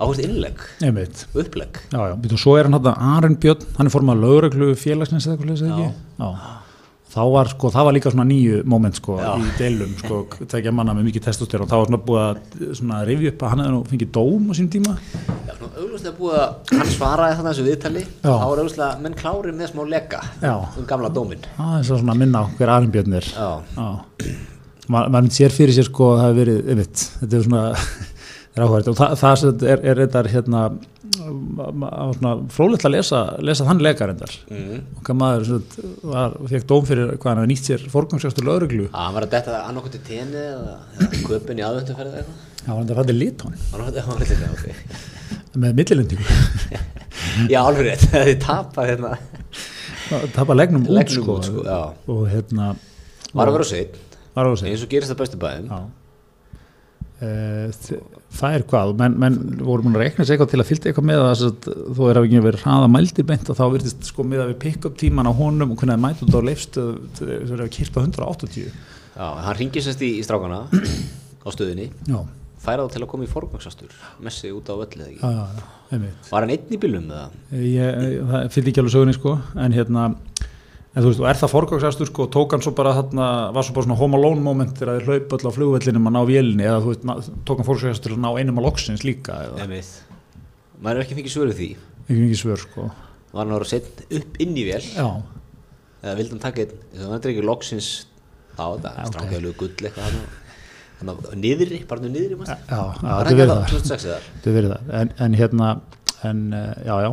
Innlegg, einmitt. Upplegg. Já, já, býtum, svo er hann hann Aron Björn, hann er formað lögreglu félagsnins eða eitthvað. Þá var, sko, það var líka svona nýju moment, sko, Já. í deilum, sko, tekja manna með mikið testosterón. Það var svona búið að svona rifja upp að hann hefði nú fengið dóm á sín tíma. Já, svona auglustlega búið að hann svaraði þannig þessu viðtali Já. þá er auglustlega menn klárið með smá leka Já. um gamla dómin Það er svo svona að minna á hver Aron Björn er. Já, Já. Ma, maður sér fyrir sér, sko, að það hefur verið, einmitt, þetta er svona, það er áhverjum. Og það, er, er þetta, hérna, frólægt að lesa, lesa þann lekar endar. mm. okkar maður fekk dóm fyrir hvað hann hefði nýtt sér forgangsjöstur lögreglu. Að hann var að detta annarkot í tenni eða, köpun í aðvönduferð eða eitthvað? Já, hann hann var hann var litlega, ok. Með millilendingu. Já, alveg rétt, þið tapar hérna. Tapa legnum út Legnum sko, sko, og hérna Var að vera sig eins og gerist það bestu bæðum Já. Þ- það er hvað, menn, menn voru múin að reikna sér eitthvað til að fylgta eitthvað með það að þú er að ekki verið hraða mældir beint og þá virðist sko með að við pick-up tíman á honum og hvernig það mætu þetta á leifstu þau eru að kyrpa 180 Já, hann ringir sérst í, í strákana á stöðinni, Já, færa þá til að koma í forgangsastur messi út á völlið eða ekki? Já, Var hann einn í bílum með það? ég, það fylgdi ekki alveg sögunni sko en hérna en þú veist, og er það forgangsastur sko, tók hann svo bara þarna, var svo bara svona home alone moment þegar þið hlaup öll á flugvellinum að ná vélinni eða þú veist, tók hann forgangsastur að ná einum á loksins líka eða, Einmitt. Maður er ekki fengið svöru því. Ekki mikið svör sko. Var hann að vera sett upp inn í vél? Já, eða vildi hann taka einn, þess að hann ekki loksins þá, þetta Já, ok. strákjálegu gull eitthvað hann Þannig að niðri, bara niðri já, manstu? já, Var þetta er verið það. það 2006 eða? þetta verið það, en, en hérna en uh, já, já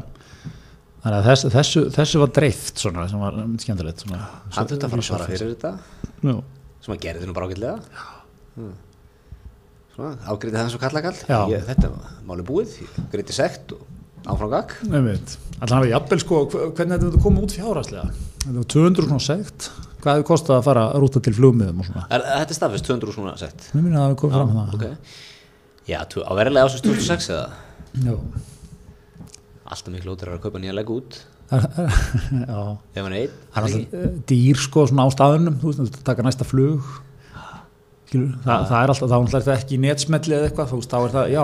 þannig að þessu, þessu, þessu var dreift svona, sem var skemmtilegt Hann þurfti að fara að svara fyrir þetta. Jú, sem hann gerði þetta nú bara ágætlega. Hmm. Svona, ágreiti það eins og kallakall. Já. ég, Þetta var máli búið, ég greiti sekt og áfram gag einmitt. Alltaf hafa jafnvel sko, hv- hvernig þetta komið út fjárhastlega þetta var 200 svona segt hvað hefur kostað að fara að rúta til flugmiðum og svona? Er, Þetta er staðfist 200 svona sekt. Mér minna að það hefur komið fram það ok. Já, á verilega ásins 2006 eða? Já, Alltaf miklu ótur að kaupa nýja legg út. Ef hann er einn. Það er dýr sko svona á staðunum þú veist, taka næsta flug. Skilur, það, það er alltaf, þá er alltaf ekki netsmelli eða eitthvað, þá er það, já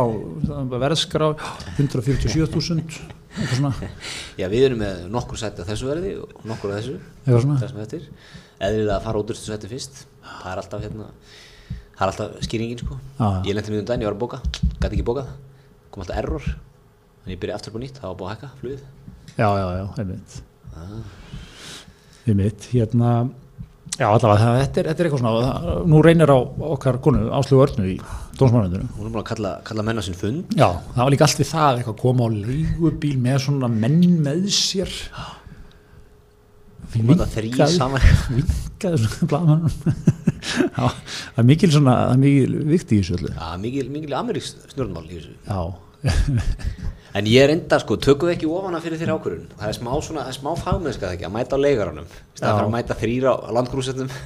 það er verðskrá, 147.000 eitthvað svona, Já, við erum með nokkur seti á þessu verði og nokkur á þessu. Þessum eftir. Eðlilega að fara út úr þessu seti fyrst. Það er alltaf hérna það er alltaf skýringin sko. Já. ég lendi mjög um daginn, ég var að bóka gæti ekki bókað, kom alltaf error þannig ég byrja aftur upp á nýtt, það var búið að hækka flugið. Já, já, já, einmitt. Ah. einmitt, hérna já, allavega, það, þetta, er, þetta er eitthvað svona það, nú reynir á okkar konu Áslögu Örnu í dómsmannundinu hún er búin að kalla, kalla menna sinn fund. Já, það var líka allt við það eitthvað að koma á leigubíl með svona menn með sér. Vinkaði svona blaðmannum Já, það er mikil svona það er mikil vikt í þessu öllu. Já, mikil, ameríks snjórnmál í þessu. Já, en ég er enda sko, tökum við ekki ofana fyrir þér ákvörðun? Það er smá svona, það er smá fagmennska það ekki að mæta á leigaranum Já. fyrir að mæta þrýra á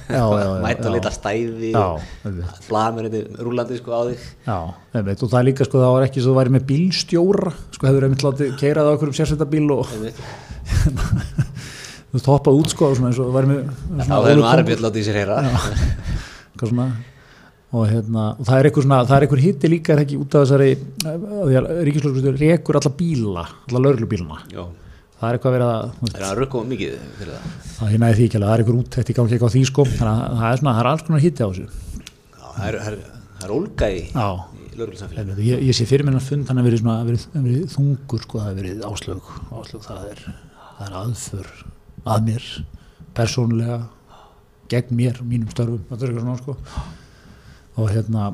já, mæta að leita stæði. Einmitt. blaðmennið rúlandi sko á þig. Já, einmitt. Og það er líka sko það var ekki svo það væri með bílstjóra sko hefur einmitt látið keirað á einhverjum sérsveitabíl og þú hoppað út sko eins og það væri með þá hefur nú Arbjörn látið í sér heyra. Eitthvað svona og, hérna, og það er einhver, það er einhver hitti líka er ekki út af þessari ríkislögurstjóri rekur alla bíla, alla lauruglubíluna Já, það er eitthvað verið að veist, er það rökkum mikið fyrir það? það er því ekki alveg, það er einhver úttækt í gangi eitthvað því sko, þannig að það er svona, það er alls konar hitti á þessu. Já, það er, það er, það er ólga í. Helviti, ég, ég sé fyrir minna fund hann að verið, svona, verið, verið þungur sko, það er verið áslög, áslög það, er, það er aðför að mér persónulega gegn mér, mínum störfum þetta er eitthvað svona sko og hérna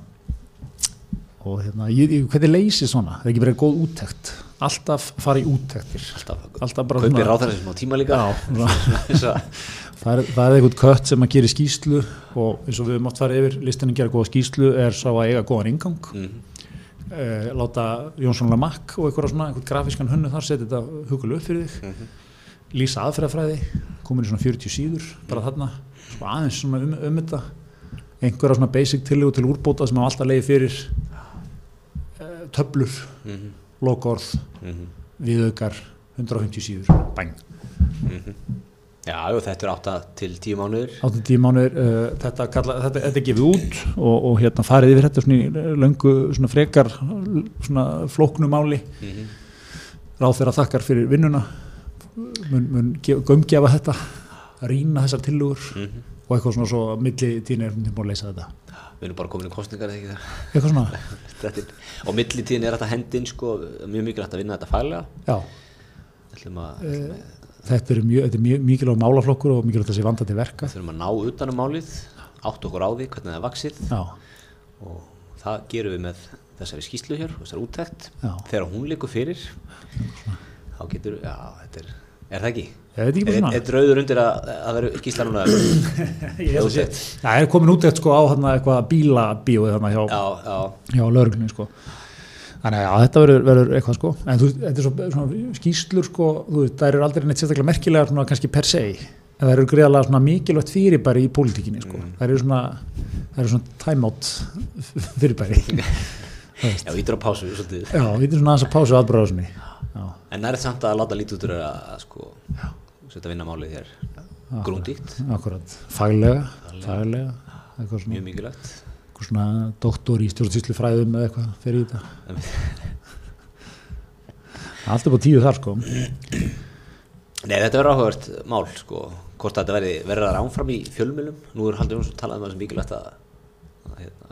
og hérna, hvernig leysi svona? Það er ekki verið góð úttekt. Alltaf fara í úttektir. Alltaf, alltaf bara kaupir svona- ráðherra sem á tíma líka. Svona, að, það, er, er eitthvað kött sem að gera skýslu og eins og við mátt fara yfir listinni gera góða skýslu er sá að eiga góðan ingang mm, eh, láta Jónsson Lamakk og eitthvað svona, eitthvað grafískan hönnu þar setja þetta hugulega upp fyrir þig. Mhm. lýsa aðferðafræði, komin í svona 40 síður bara þarna, svo aðeins svona um, um þetta einhverja svona basic tillögu til úrbóta sem hafa alltaf leiði fyrir eh, töflur, mm, lokaorð mm, viðaukar, 150 síður bæn, mm. Já, jú, þetta er 8 til 10 mánuður. 80 mánuðir uh, þetta, kalla, þetta, þetta er gefið út og, og hérna farið yfir þetta svona í löngu svona frekar svona flóknumáli Mm, ráð þeirra þakkar fyrir vinnuna. Mun, mun gef- gaumgefa þetta rýna þessar tillögur. Mm. Og eitthvað svona svo milli tíðin er búin að leysa þetta. Við erum bara komin í kostningar eða ekki þar. eitthvað svona, er, og millitíðin er þetta hendin sko, mjög mikilvægt að vinna þetta faglega. já. Ætlum að, þetta er mjög, þetta er mjög mikilvæg málaflokkur og mikilvægt að sé vanda til verka. Við þurfum að ná utanum málið, átt okkur á því hvernig það er vaksið já, og það gerum við með þessari skýslu hér, þessari úttekt. já, Þegar hún líkur fyrir, þá getur, já, þetta er, er það ekki? ég veit ekki bara Er, er drauður undir að, að vera skýsla núna? Ég held að sé- það er komin út eitthvað sko á hérna eitthvað bílabíóið þarna hjá, Já, já, hjá lögreglunni sko. Þannig að þetta verður, verður eitthvað sko. En þú, þetta er svo, svona skýslur sko þú veist, það eru aldrei neitt sérstaklega merkilegar svona kannski per se, en það eru greiðalega svona mikilvægt fyrirbæri í pólitíkinni sko. Mm. það eru svona, það eru svona time out fyrirbæri. Já, ítur á pásu, já, erum svona aðeins að pásu aðbráðasunni já, En það er samt að láta lítið út úr að, að sko, setja vinna málið hér. Grúndíkt, faglega faglega, svona, mjög mikilvægt. eitthvað svona doktor í stjórnsýslu fræðum eða eitthvað fyrir í þetta. Allt upp á tíu þar sko. Nei, þetta verður áhugavert mál, sko, hvort þetta verði verður ánfram í fjölmjölum. Nú er Haldur Jónsson talað um það sem mikilvægt að, að hérna,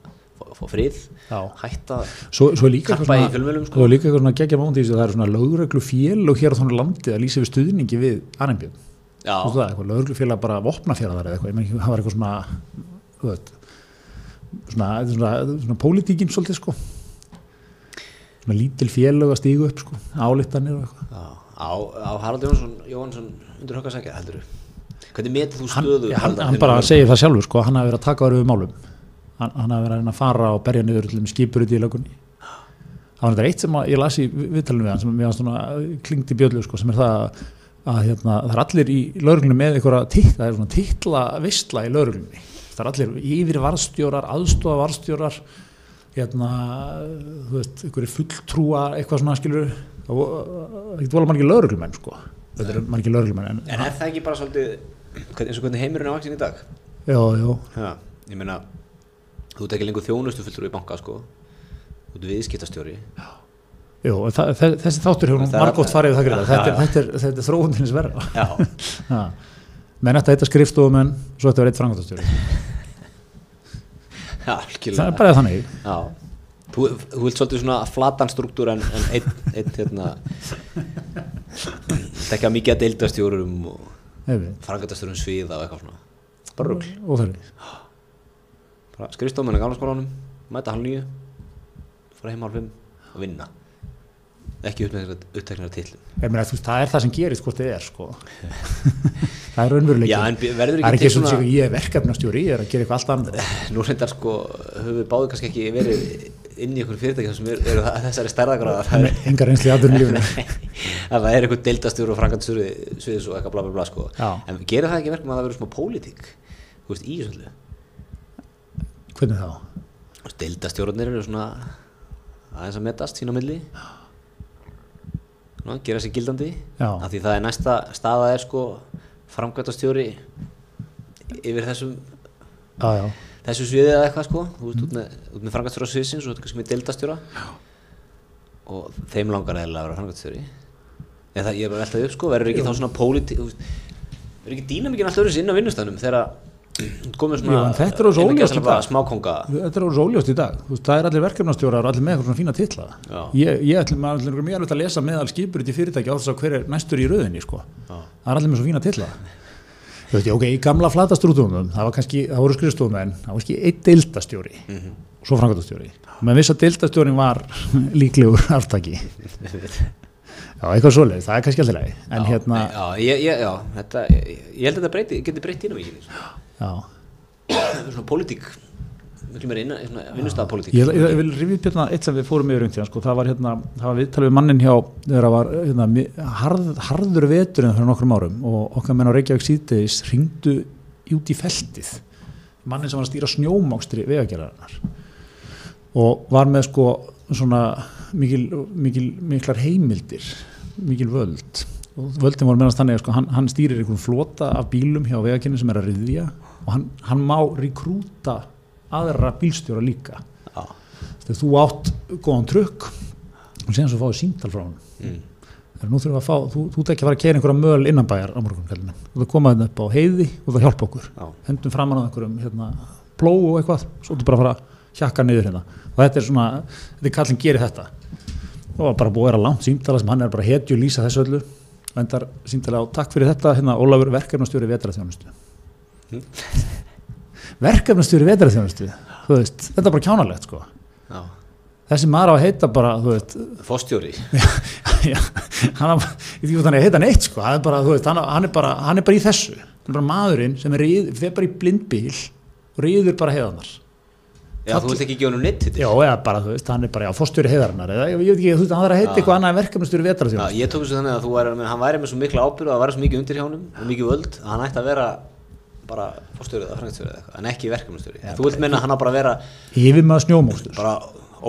fá, fá frið, Já. hætta Svo, svo er líka Karpa í fjölmiðlum, sko. Svo er líka eitthvað svona geggja mándi það eru svona lögreglu fél og hér á þannig landið að lýsa við stuðningi við Arnbjörn Já, Þú veist það, eitthvað lögreglu félag bara vopnafjaraðar eða eitthvað, það var eitthvað svona veit svona, er svona, er svona pólitíkin svolítið sko svona lítil félög að stígu upp sko álittanir og eitthvað já á, á Haraldur Jónsson, Jónsson undir högg að segja, heldur þú? Hvernig metur þú hann, stöðu hann, hann innan bara lögreglu? segir það sjálfur sko, hann hafi verið að taka verið við málum hann, hann hafi verið að reyna að fara og berja niður skipur út í lögunni það var þetta eitt sem ég las í viðtalinu við hann sem mér var svona klingdi bjöllu sko, sem er það að, að hérna, það er allir í lögreglunni með einhverja titt, það er svona titla vistla í lögreglunni. Það er allir yfir varstjórar, aðstofa varstjórar hérna, þú veist, einhverju fulltrúa eitthvað svona skilur það getur volið margir lögreglumenn sko. Þetta er margir lögreglumenn en, En er það ekki bara svolítið eins og hvernig heimurinn er vaksin í dag? já, já, Já, ég meina þú ert ekki lengur þjónustu fullur í banka sko þú ert viðskiptastjóri Jú, en það, þe- þessi þáttur hefur nú er- margótt farið við það Já, þetta, já. er- þetta, er- er þróun til þess verða. Já, Ha. Menn þetta heita skrifstofumenn, svo þetta verið eitt frangotastjóri. já, Það er bara þannig. Já, þú, þú vilt svolítið svona flatan struktúr en, en einn, einn hérna tekja mikið að deildastjórum og frangatastjórum sviða og eitthvað svona bara rugl, óþarfið. Skrifstofmenn í gamla skólanum mæta halv nýju fara heim halv fimm og vinna. Ekki tillum meina, þú veist, það er það sem gerist hvort þið er, sko. það er verður það er ekki ekki til svona, ég er verkefnastjóri, ég er að gera eitthvað allt annað. nú reyndar sko höfum við báðu kannski ekki verið inn í einhverjum fyrirtæki sem eru er, þessari stærðagráða það er Engar reynsli í aðurum lífinu. að það er eitthvað deildastjóru og frangatastjóru sviðis og eitthvað bla bla bla sko. En gerir það ekki verkum að það verður smá pólitík í þessu Hvernig þá? Deildastjórnir eru svona aðeins að metast sín á milli. Ná, gera sér gildandi. Já. af því það er næsta staða er sko framkvæmtastjóri yfir þessum Já, já. þessu sviðið eða eitthvað sko. Þú veist, út með, með frangatstjóra sviðsins og kannski með deildastjóra og þeim langar eða að vera frangatstjóri en það ég er bara veltað upp sko. Verður ekki þá svona veist, verður ekki dýnamíkin alltaf öðru inn á vinnustæðnum þegar en þetta er svo innan óljóst í dag. Þetta er orðið óljóst í dag, það er allir verkefnastjórar allir með svona fína titla. Já. ég, ég ætlum ætlum mjög alveg að lesa meðal skipurit í fyrirtæki á þess að hver er næstur í rauðinni sko. Það er allir með svo fína titla. Þú veist, ok, í gamla flatastrútunum það var kannski, það voru skrifstofumenn það var kannski einn deildastjóri Mhm. og svo frangatastjóri með viss að deildastjórin var líklegur aftaki já, eitthvað svoleið, það er kannski alltaf leið en já, hérna, já, ég, ég, já, þetta, ég, ég held að þetta breyti, geti breytt dýnamíkin já. Svona pólitík. Miklu meira vinnustæðapólitík Ég, ég, ég vil upp hérna eitt sem við fórum yfir um tíðan, sko, það var hérna, það var viðtalið við mannin hjá, þegar það var hérna, harð, harður veturinn fyrir nokkrum árum og okkar menn á Reykjavík síðdeis ringdu út í feltið. Mannin sem var að stýra snjómákstri vegagerðarinnar og var með sko svona mikil, mikil, miklar heimildir mikil völd. Og völdin voru meðan þannig að sko, hann, hann stýrir einhvern flota af bílum hjá vegakerni sem er að riðja og hann, hann má rekrúta aðra bílstjóra líka. Þegar þú átt góðan trukk og síðan svo fáið síntal frá hann mm, nú þurfum við að fá, þú, þú ekki að fara að kera einhverja möl innanbæjar á morgun kallinu þú ert að koma þetta upp á heiði og það hjálpa okkur. Já, hendum framan á einhverjum hérna, pló og eitthvað, svo þú bara fara hjakka niður hérna. Og þetta er svona, þetta er kallin gerir þetta. Og bara búið að vera langt símtala sem hann er bara hetju lýsa þessu öllu. Og endar símtala á takk fyrir þetta hérna Ólafur verkefnastjóri vetraþjónustu. Verkefnastjóri vetraþjónustu þú veist, þetta er bara kjánalegt sko. Já. Þessi maður á að heita bara, hann á, ég veit ekki hann að heita neitt sko, hann er bara, veist, hann, hann, er bara, hann er bara í þessu, hann er bara maðurinn sem er fer bara í blindbíl og riður bara heiðarnar. Já, þú vilt ekki gefa hann neitt já, eða bara, þú veist, hann er bara, já, fórstjóri heiðarnar eða, ég veit ekki, þú veist, hann er að heita eitthvað annað verkefnastjóri vetra Já, ég tók þessu þannig að þú væri, hann væri með svo mikla ábyrgð og það væri svo mikið undir hjá honum og mikið völd að hann ætti að vera bara fórstjórið eða frangstjórið eða eitthvað en ekki verkefnastjóri. Þú vilt menna að hann á bara að vera yfir maður snjómókstur bara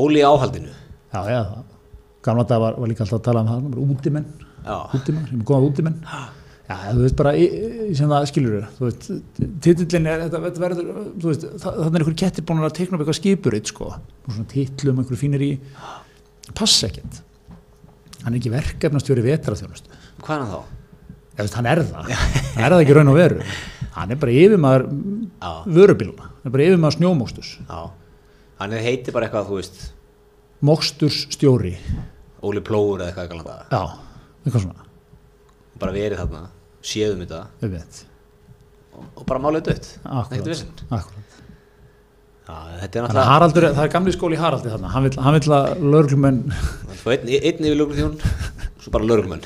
óli áhaldinu já, já, gamla dag var, var líka alltaf að tala um það bara útimenn, útimenn, sem er góða útimenn. Já, þú veist bara, sem það skilur þú veist, titillin er þetta, þetta verður, þú veist, það er einhver kettir búin að teikna upp eitthvað skipuritt, sko. Svona titlum, einhver fínir í. Passa ekkert. Hann er ekki verkefnastjóri vetraþjónustu hvað er hann þá? Veist, hann er það, hann er það ekki raun og veru. Hann er bara yfirmaður vörubíluna, hann er bara yfirmaður snjómóksturs já. Hann er heiti bara eitthvað, þú veist mókstursstjóri Óli Plóur eða eitthvað eitthvað já, eitthvað svona, bara verið þarna, séðum þetta. Við veit. Og, og bara málið dött. Ekkert vissin akkurat. Já, þetta er Þannig að náttúrulega Haraldur, það er gamli skóli í Haraldi þarna, hann vil, hann vil að lögreglumenn, Svo einn, einn yfir lögregluþjón svo bara lögreglumenn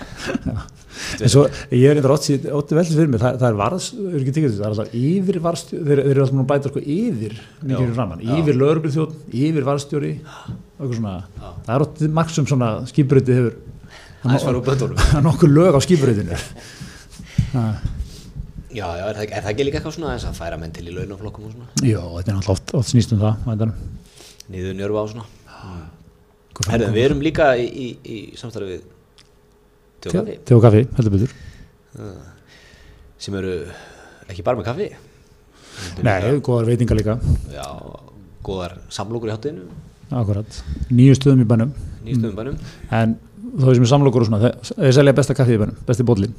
en svo ég er eitthvað ótti, veldig fyrir mig, það, það er varðs, eru ekki þessu, það er alltaf yfir varðstjóri, þeir, þeir eru alltaf bæta sko yfir, mikið fyrir framann, yfir lögregluþjón, yfir varðstjóri, og það er ótti marg sem svona skipuriti hefur, það er nokkur lög á skipuritinu. já, já, er það, er það ekki líka eitthvað svona að færa menn til í launaflokkum og svona? Já, þetta er alltaf oft, oft snýst um það, niður njörfa á svona. Hvað Herðu, framkvæmd- við erum líka í, í, í samstarfi við Tjókafi Te og kaffi, heldur betur. sem eru ekki bara með kaffi. Nei, góðar veitingar líka, já, góðar samlokur í hátinu akkurat, nýju stöðum í bænum, nýstum mm. bænum. En þó sem er samlokur og svona, þeir, selja besta kaffið í bænum, besti bóllin.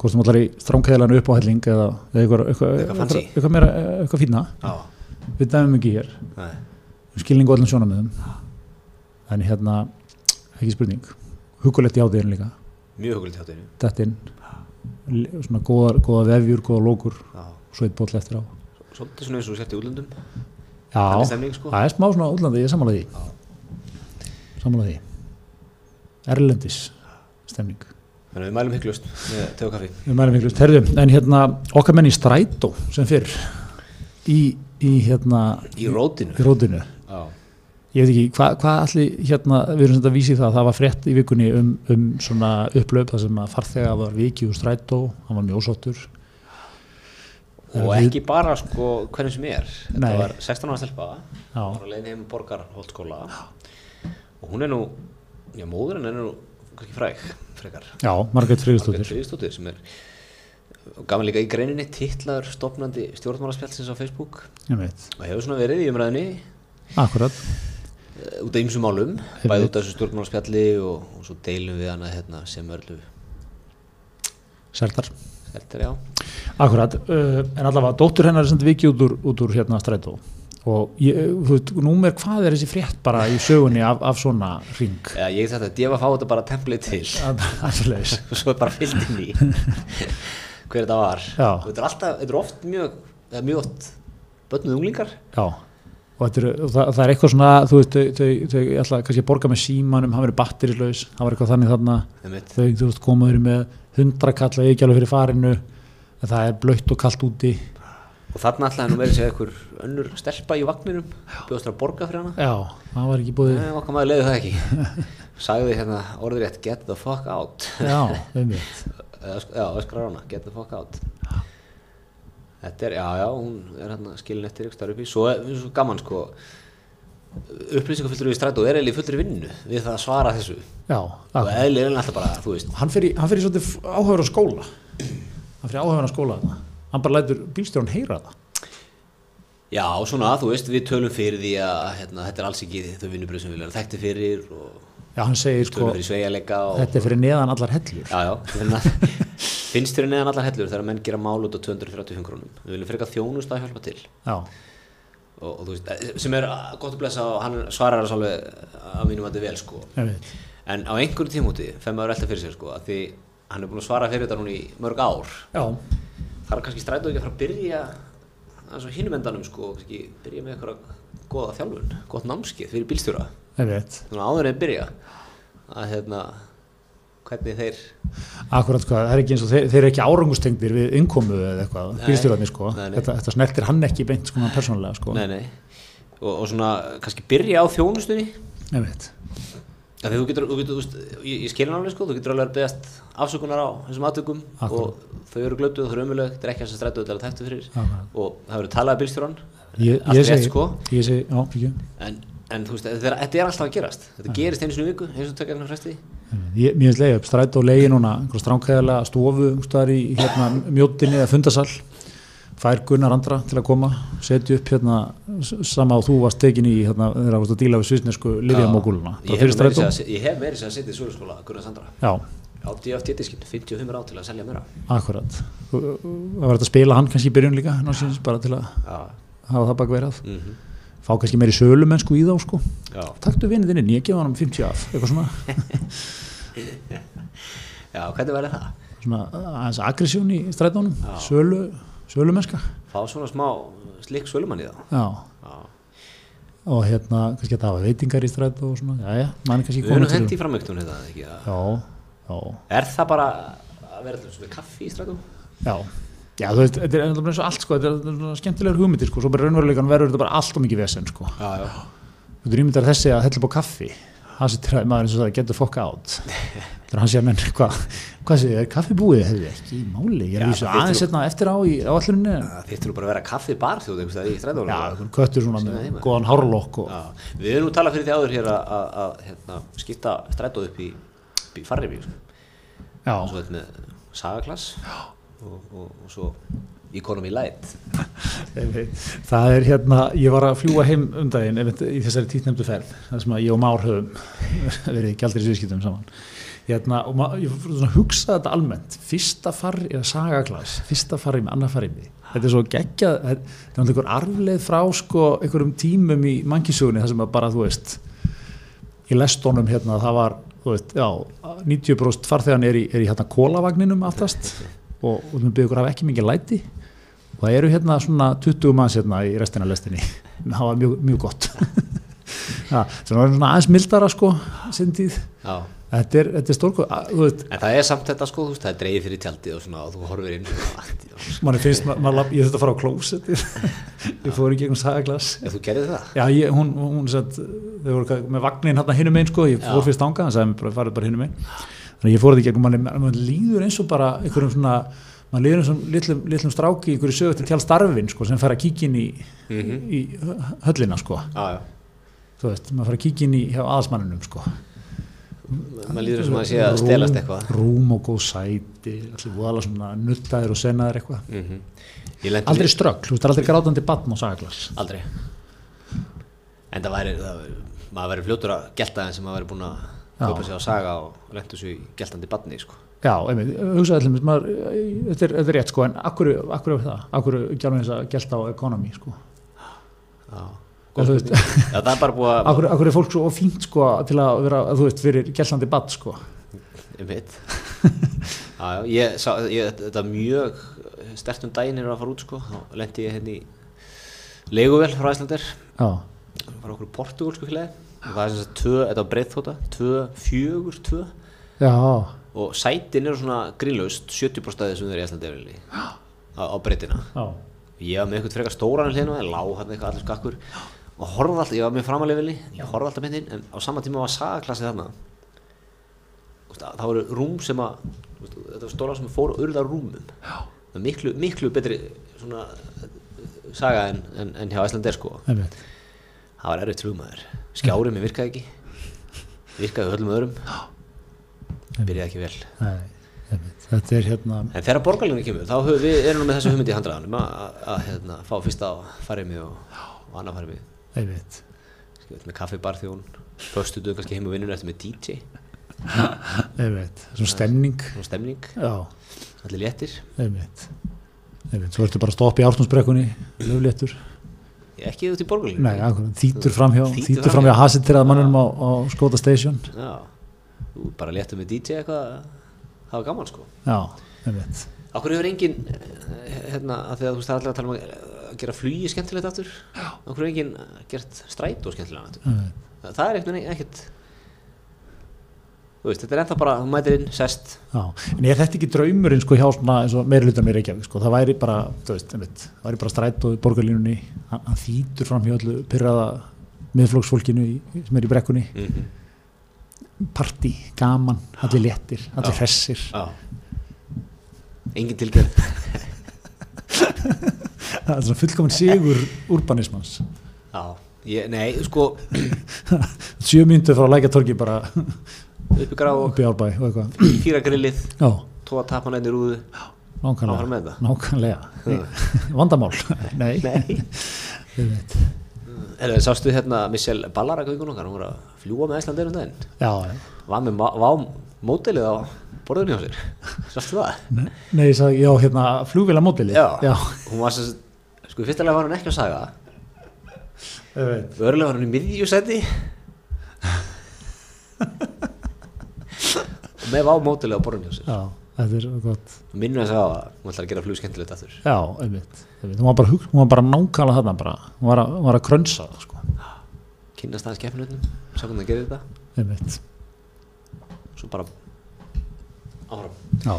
Hvort sem allar í stránkæðlan upp á helling eða eitthvað, meira, eitthvað fínna, við dæmum ekki hér, nei, skilningu öllum sjónamöðum, en hérna, ekki spurning, hugulegt í átíðin líka, mjög hugulegt í hátinu dett inn, li- svona góðar, góða vefjur, góða lókur, já, svo eitt bóll eftir á. svolítið svona eins og sért í útlöndum. Já, stemning, sko. það er smá svona útlandi, ég sammála því. Sammála því. Erlendis stemning. Þannig að við mælum hygglust með Tjókafi við mælum ykkur terðu, en hérna okkar menn í strætó sem fyrr í, í hérna í rótinu. Í rótinu ég veit ekki, hvað hva allir hérna, við erum svona að vísi það, það var frétt í vikunni um, um svona upplöp þar sem að farþega var vikið úr strætó, hann var mjósóttur og ekki bara sko hvernig sem er. Þetta Nei. var 16 ára stelpa Já. var á leiðin heim borgar holdskóla og hún er nú já, móðurinn er nú kannski fræg frekar. Já, Friðstóttir Friðsdóttir sem er og gaman líka í greininni titlaður stopnandi stjórnmálaspjálsins á Facebook. Og hefur svona verið í umræðinni akkurat út af ymsum málum bæði út af þessu stjórnmálaspjalli og, og svo deilum við hana hérna, sem örlu Serdar, Þetta er já. Akkurat uh, en allavega, dóttur hennar er sem vikið út úr, út úr hérna strætó. Og ég, þú veit, númer hvað er þessi frétt bara í sögunni af, af svona ring Já, ég þetta, ég var að fá þetta bara template til. Og svo er bara fyllt inn í. Hver þetta var. Þetta er alltaf, þetta er oft mjög mjög oft börnuð unglingar. Já og, er, það, það er eitthvað svona þú veist, þau, þau, þau ætla kannski að borga með símanum hann verið batterislaus, það var eitthvað þannig þarna. Einmitt. þau, þú veist, komaður með hundra kalla ekki alveg fyrir farinu það er blöytt og kallt úti. Og þarna alltaf nú verið sér einhver önnur stelpa í vagninum bjóðast að borga fyrir hana. Já, það var ekki búið. Nei, okkar maður leiði það ekki. Sagði hérna orður rétt get the fuck out. Já, sk- já, öskrar á hana, get the fuck out þetta er, já, já, hún er hérna skilin eftir ykkur starf uppi svo er svo gaman sko upplýsingafullur í strætó er eiginlega í fullri vinnu við það að svara þessu. Já, og eðli er alltaf bara, þú veist. Hann fyrir, hann fyrir svolítið áhugaður á skóla. Hann fyrir áhugaður á skóla þarna. hann bara lætur bílstjórn heyra það. Já, svona, þú veist, við tölum fyrir því að hérna, þetta er alls ekki þau vinnubrið sem við erum þekkti fyrir og já, hann segir sko, og þetta er fyrir neðan allar hellur. Já, já, finnst þér neðan allar hellur þegar menn gera mál út á 235 krónum? Við viljum frekar þjónust að hjálpa til. Og, og þú veist, eh, sem er gott að blessa og hann svarar þess alveg að mínum að þetta vel sko. En á einhverjum tímúti fem maður alltaf fyrir sér sko því hann er búin að svara fyrir þetta núna í mörg ár. Já, það er kannski strætó ekki að fara að byrja hinum endanum sko byrja með eitthvað góða þjálfun gott námskið fyrir bílstjóra. Áður en byrja. Að hérna hvernig þeir Akkurat sko, það er ekki eins og þeir, þeir eru ekki árangustengdir við innkomu eða eitthvað, Nei. bílstjórarnir sko, Nei, nei. Þetta, þetta snertir hann ekki beint sko persónulega sko. nei, nei. Og, og svona kannski byrja á þjónustunni Ég veit, Ja, þú getur, þú getur, þú veist, ég, ég skilur alveg sko, þú getur alveg að beðast afsökunar á þessum aðtökum Akkúrat. og þau eru glötuð, þau eru ömuleg, þetta er ekki að strætu þetta er að tættu fyrir Akkúrat. og það verður talað að bílstjóran, ég, segi, sko ég segi, en, en þú veist, þetta er, alltaf að gerast þetta gerist einu í viku, eins og tökja hérna fresti ég, mér finnst leiði upp stræt og leiði núna einhver stránkæðilega stofu í hérna mjóttinni eða fundasal. Fær Gunnar andra til að koma setja upp hérna sama og þú varst tekin í hérna þegar þú varst að díla við svisnesku Livjamóguluna, ég hef meiri sér að setja í Súlaskóla Gunnar Sandra já, á DFT-diskinn, 55 ár til að selja meira. Akkurat. Það var þetta að spila hann kannski í byrjun líka bara til að hafa það bak verið mm fá kannski meiri sölumennsku í þá sko. Já, taktu vinið inn, ég gefa hann 50 af eitthvað svona, já, hvernig verður það? svona aðeins aggressjón í strætónum sölu, sölumennska fá svona smá slikk sölumann í þá? Já, já. og hérna kannski að hafa veitingar í strætó og svona, já já, mann er kannski við komin erum hendi í framöktun þetta, ekki? já, já, er það bara að vera alltaf svona kaffi í strætum? já Já, veist, þetta er ennþá eins og allt sko, þetta er er skemmtilegur hugmyndir sko, svo bara raunveruleikan verður þetta bara allt og mikið vesen sko. já, já Þú rýmyndar þessi að hella upp á kaffi, sé til að maður eins og það getur fokka átt. Þegar hann sé að menn, hvað, hvað sé, er kaffi búið? Hefði ekki í máli, ég er að vísu það aðeins þyrfti hérna eftir á í áallunni. Það þyrftir nú bara að vera kaffi bar þjóð einhvers staðar í strætónum. Já, einhvern köttur svona með góðan hárlokk Við erum nú talað fyrir því áður hér að, og og, og, svo Economy Light. það er hérna, ég var að fljúa heim um daginn í þessari títnefndu ferð, þar sem að ég og Már höfum verið gældir í sviðskiptum saman. Hérna, og ég fór svona að hugsa þetta almennt, fyrsta farri eða sagaglas, fyrsta farri með annar farri með. Þetta er svo geggjað, þetta er einhver arfleið frá sko einhverjum tímum í mannkísugunni þar sem að bara, þú veist, í lestónum hérna, það var, veist, já, 90% farþegan er í, er í hérna kólavagninum aftast og, og við byggjum ekki mikið læti. Og það eru hérna svona 20 manns hérna í restina lestinni. Það var mjög, mjög gott. Ja, það var svona aðeins mildara sko Já. þetta er, er veit, En það er samt þetta sko, veist, það er dreigð fyrir tjaldið og svona og þú horfir inn. Svona. manni finnst ma ma ég þurfti að fara á klósetti ég fór í gegnum sagaglas. Þú gerðir það? já, ég, hún, hún satt, voru með vagnin hérna hinum einn sko, ég fór fyrst ánga hann sagði mér bara, farið bara hinum einn þannig að ég fór því gegnum manni líður eins og bara einhverjum svona, mann líður eins og litlum, litlum stráki í einhverju sögu til tjál starfin sko, sem fer að kíkja inn í, Mhm. í höllina sko. Já. þú veist, maður fara að kíkja inn í hjá aðalsmanninum sko. Maður líður sem að sé að stelast eitthvað. Rúm og góð sæti allir voðalega svona nuttaðir og sennaðir eitthvað. Mm lendi aldrei ströggl, þú veist, það aldrei grátandi batn og sagaglas. Aldrei. En það væri, það væri maður væri fljótur að gelta þeim sem maður væri búin að Köpa sig á saga og lendu sig í geltandi badni sko. já, einmitt, hugsaði allir þetta, er, er rétt sko en akkur, akkur er það, akkur gærum þess að gelta á ekonomi sko? Já, góð spurning. Já, það er bara búið að akkur, akkur er fólk svo fínt sko til að vera, þú veist, fyrir geltandi batn sko? Ég veit. Já, ég sá, ég, þetta er mjög stert um daginn er að fara út sko. Þá lendi ég hérna í leiguvel frá Æslandir já, var okkur portugalsku félagi það er sem sagt tvö, þetta var breyðþóta tvö, fjögur, tvö. Já, og sætin eru svona grínlaust 70% af þessum þeir í Æslandir á, á breytina ég var með eitthvað frekar stóran hlýðinu en lág hann eitthvað allir skakkur. Og horfði alltaf, ég var með framalegvili ég horfði alltaf þinn en á sama tíma var sagaklassið þarna. Það voru rúm sem að þetta var stóra sem fór urða rúmum. Var miklu, miklu betri svona saga en, en, en hjá Æslandir sko. Einmitt það var erfitt flugmaður. Skjárið mér virkaði ekki. Virkaði öllum öðrum. Byrjaði ekki vel. Nei, þetta er hérna en þegar borgarlinni kemur þá höfum við erum nú með þessu hugmyndi í handraðanum að, hérna, fá fyrsta á farið mig og, og annað farið mig. Skilur, með kaffibar þjón. Föstu duð kannski heim og vinnur eftir með DJ svona stemning. Og stemning, já, allir léttir. Einmitt. Einmitt, svo ertu bara að stoppa í ártúnsbrekkunni löfléttur, Ég ekki út í borgarlinni nei, akkurat, þýtur framhjá Þýtur framhjá. hasittirað mannum á, á Skóta Station. Já, þú bara léttur með DJ eitthvað það var gaman sko. Já, einmitt. Akkur hefur engin eh, hérna, að því að þú veist það allir að tala um að gera flugi skemmtilegt aftur. Akkur hefur engin gert strætó skemmtilega aftur. Það er ekkert veist, þetta er ennþá bara, þú mætir inn, sest. Já, en er þetta ekki draumurinn sko hjá svona eins og meiri hlutan mér Reykjavík sko, það væri bara, þú veist, einmitt, það væri bara strætt og borgarlínunni, hann, hann þýtur fram hjá öllu pyrraða miðflóksfólkinu í, sem er í brekkunni, mm -hmm. partí, gaman, allir léttir, allir hressir, Engin tilgerð. Það er svona fullkomin sigur urbanismans, Já, ég, nei, sko. Sjö myndu frá lækjatorgi bara uppi grá og upp í árbæ og eitthvað, fýra grillið já, Tóa tapana inn í rúðu. Nákvæmlega, nákvæmlega, vandamál, nei, Nei. Einmitt, Herðu, sástu hérna Michelle Ballara hún var að fljúa með Íslandir um daginn. Já, já. Var með mótelið á borðinu hjá sér. Sástu það? Nei, nei, ég sagði, já, hérna, flugvila mótili, Já, já, hún var sem Sko, í fyrsta lega var hún ekki að saga. Örulega var hún í miðjusæti Og með mótelið á borðinu þetta er gott. Minnum þess að hún ætlar að gera flug skemmtilegt aftur. Já, einmitt, einmitt. Hún var bara, hug- hún var bara nákvæmlega þarna bara, hún var að, að krönsa það, sko, Kynnast aðeins keppinutnum, sjá hvernig það gerir þetta. Einmitt. Svo bara áfram. Já,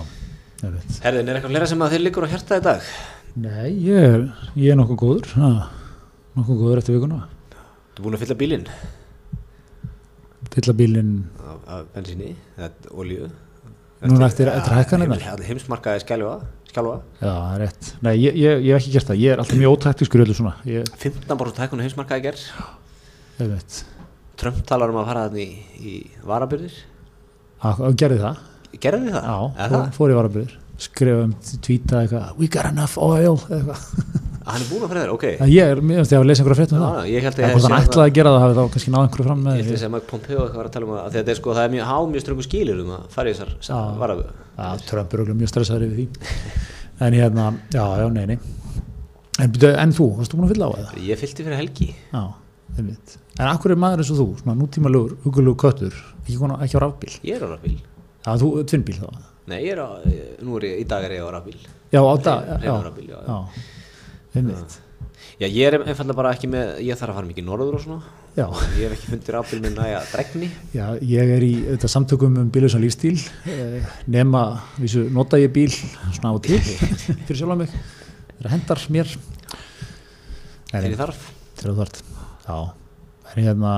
einmitt. Herðin, er eitthvað fleira sem að þér liggur á hjarta í dag? Nei, ég er, ég er nokkuð góður nokkuð góður eftir vikuna. Þú er búin að fylla bílinn Fylla bílinn af, eða olíu. Núna eftir-? Allir heimsmarkaði skjálfa, Já, rétt. Nei, ég, ég, ég hef ekki gert það, ég er alltaf mjög ótæktiskur í öllu svona. Ég, 15% hækkun á heimsmarkaði einmitt Trump talar um að fara þannig í, í varabyrðir gerði það, Gerði það? já, fór, fór í varabyrður Skrifa um, tvíta eitthvað We got enough oil eitthvað Hann er búin að fara þér, ok. Það ég er, ég að lesa einhverja frétt um það. ég held að Það er hann ætlaði að gera það, hafi þá kannski náð einhverju fram með Ég held að segja Mike Pompeo eitthvað var að tala um að, þetta er sko, það er mjög há mjög ströngu skilir um að fara í þessar Já, Trump er örugglega mjög stressaður yfir því. En hérna, já, já, nei, nei. En, en þú, varstu búin að fylla á eða? Ég fyllti fyrir helgi. Já, en akkur er maður eins og þú, svona nútímalugur hugulugur köttur, ekki, ekki á rafbíl? Ég er á rafbíl. Já, þú, tvinnbíl þá. Nei, ég er á, nú er ég, í dag er ég á rafbíl. Já, á það, Hrein- já, já, já. ég er einfallega bara ekki með, ég þarf að fara mikið norður og svona. Já, Ég hef ekki fundið rafbíl með næja dregni. Já, ég er í þetta samtökum um bílusan lífstíl eh, nema, vísu, nota ég bíl svona á til fyrir sjálf mig. Það hendar mér. Þegar ég þarf. Þegar þú en hérna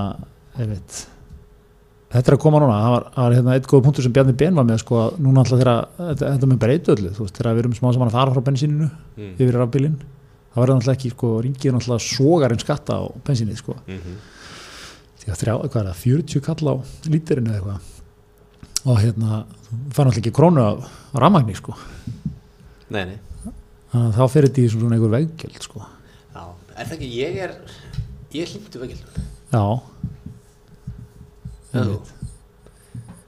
þetta er að koma núna, það var, var hérna eitt góð punktur sem Bjarni Ben var með sko, núna alltaf þegar þetta, þetta með breytu öllu, þú veist, þegar við erum smá saman að fara frá bensíninu Mm. yfir rafbílinn það verður náttúrulega ekki, sko, ringið náttúrulega sogarinn skatta á bensínið, sko. Mm því að þrjá, hvað er það, 40 kall á lítirinu eða eitthvað. Og hérna, þú fær náttúrulega ekki krónu af rammagni sko. Nei, nei. Þannig að þá fer þetta í svona einhver veggjöld sko. Já, er það ekki, ég er ég hlindu veggjöldum. Já, Já,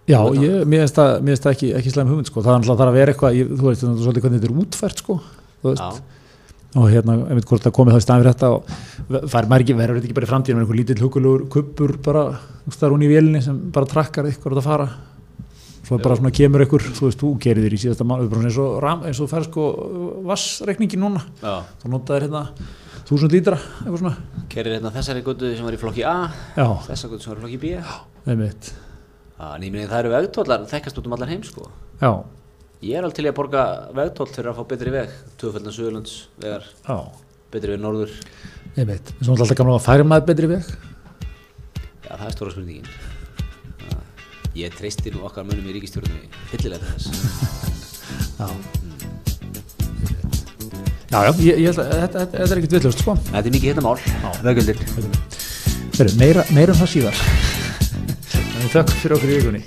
já Þú ég, mér finnst það, það ekki, ekki slæm hugmynd sko, það er náttúrulega að vera eitthvað ég, þú veist, þú veist þetta er útfært sko. Þú veist, og hérna, einmitt hvort það komið það í staðin fyrir þetta og fær maður ekki, verður þetta ekki bara í framtíðin með einhver lítill hugulegur kuppur bara það er hún í vélinni sem bara trakkar ykkur að fara? Svo bara svona kemur ykkur þú veist, þú gerir þér í síðasta mánu eins og, eins og fær sko vassreikningi núna, já. Þú notaðir hérna þúsund lítra, eitthvað svona. Kerir hérna þessari götu sem var í flokki A já, þessa götu sem var í flokki B. Já, en ég meni það eru vegtólar þekkast út um allar heim sko. Já, Ég er alveg til að borga vegtól fyrir að fá betri veg Tvöföldan Suðurlands vegar já, betri veg norður. Einmitt. Svo náttúrulega alltaf gamla að færa maður betri veg. Já, það er stóra spurningin. Ég treysti nú okkar mönnum í ríkistjórnum fyllilega þess. Já. Já, já, ég, ég þetta, þetta, þetta er ekkert villust sko. Þetta er mikið hérna mál, vegjöldin Heru, meira, meira um það síðar. Þannig þökk fyrir okkur í vikunni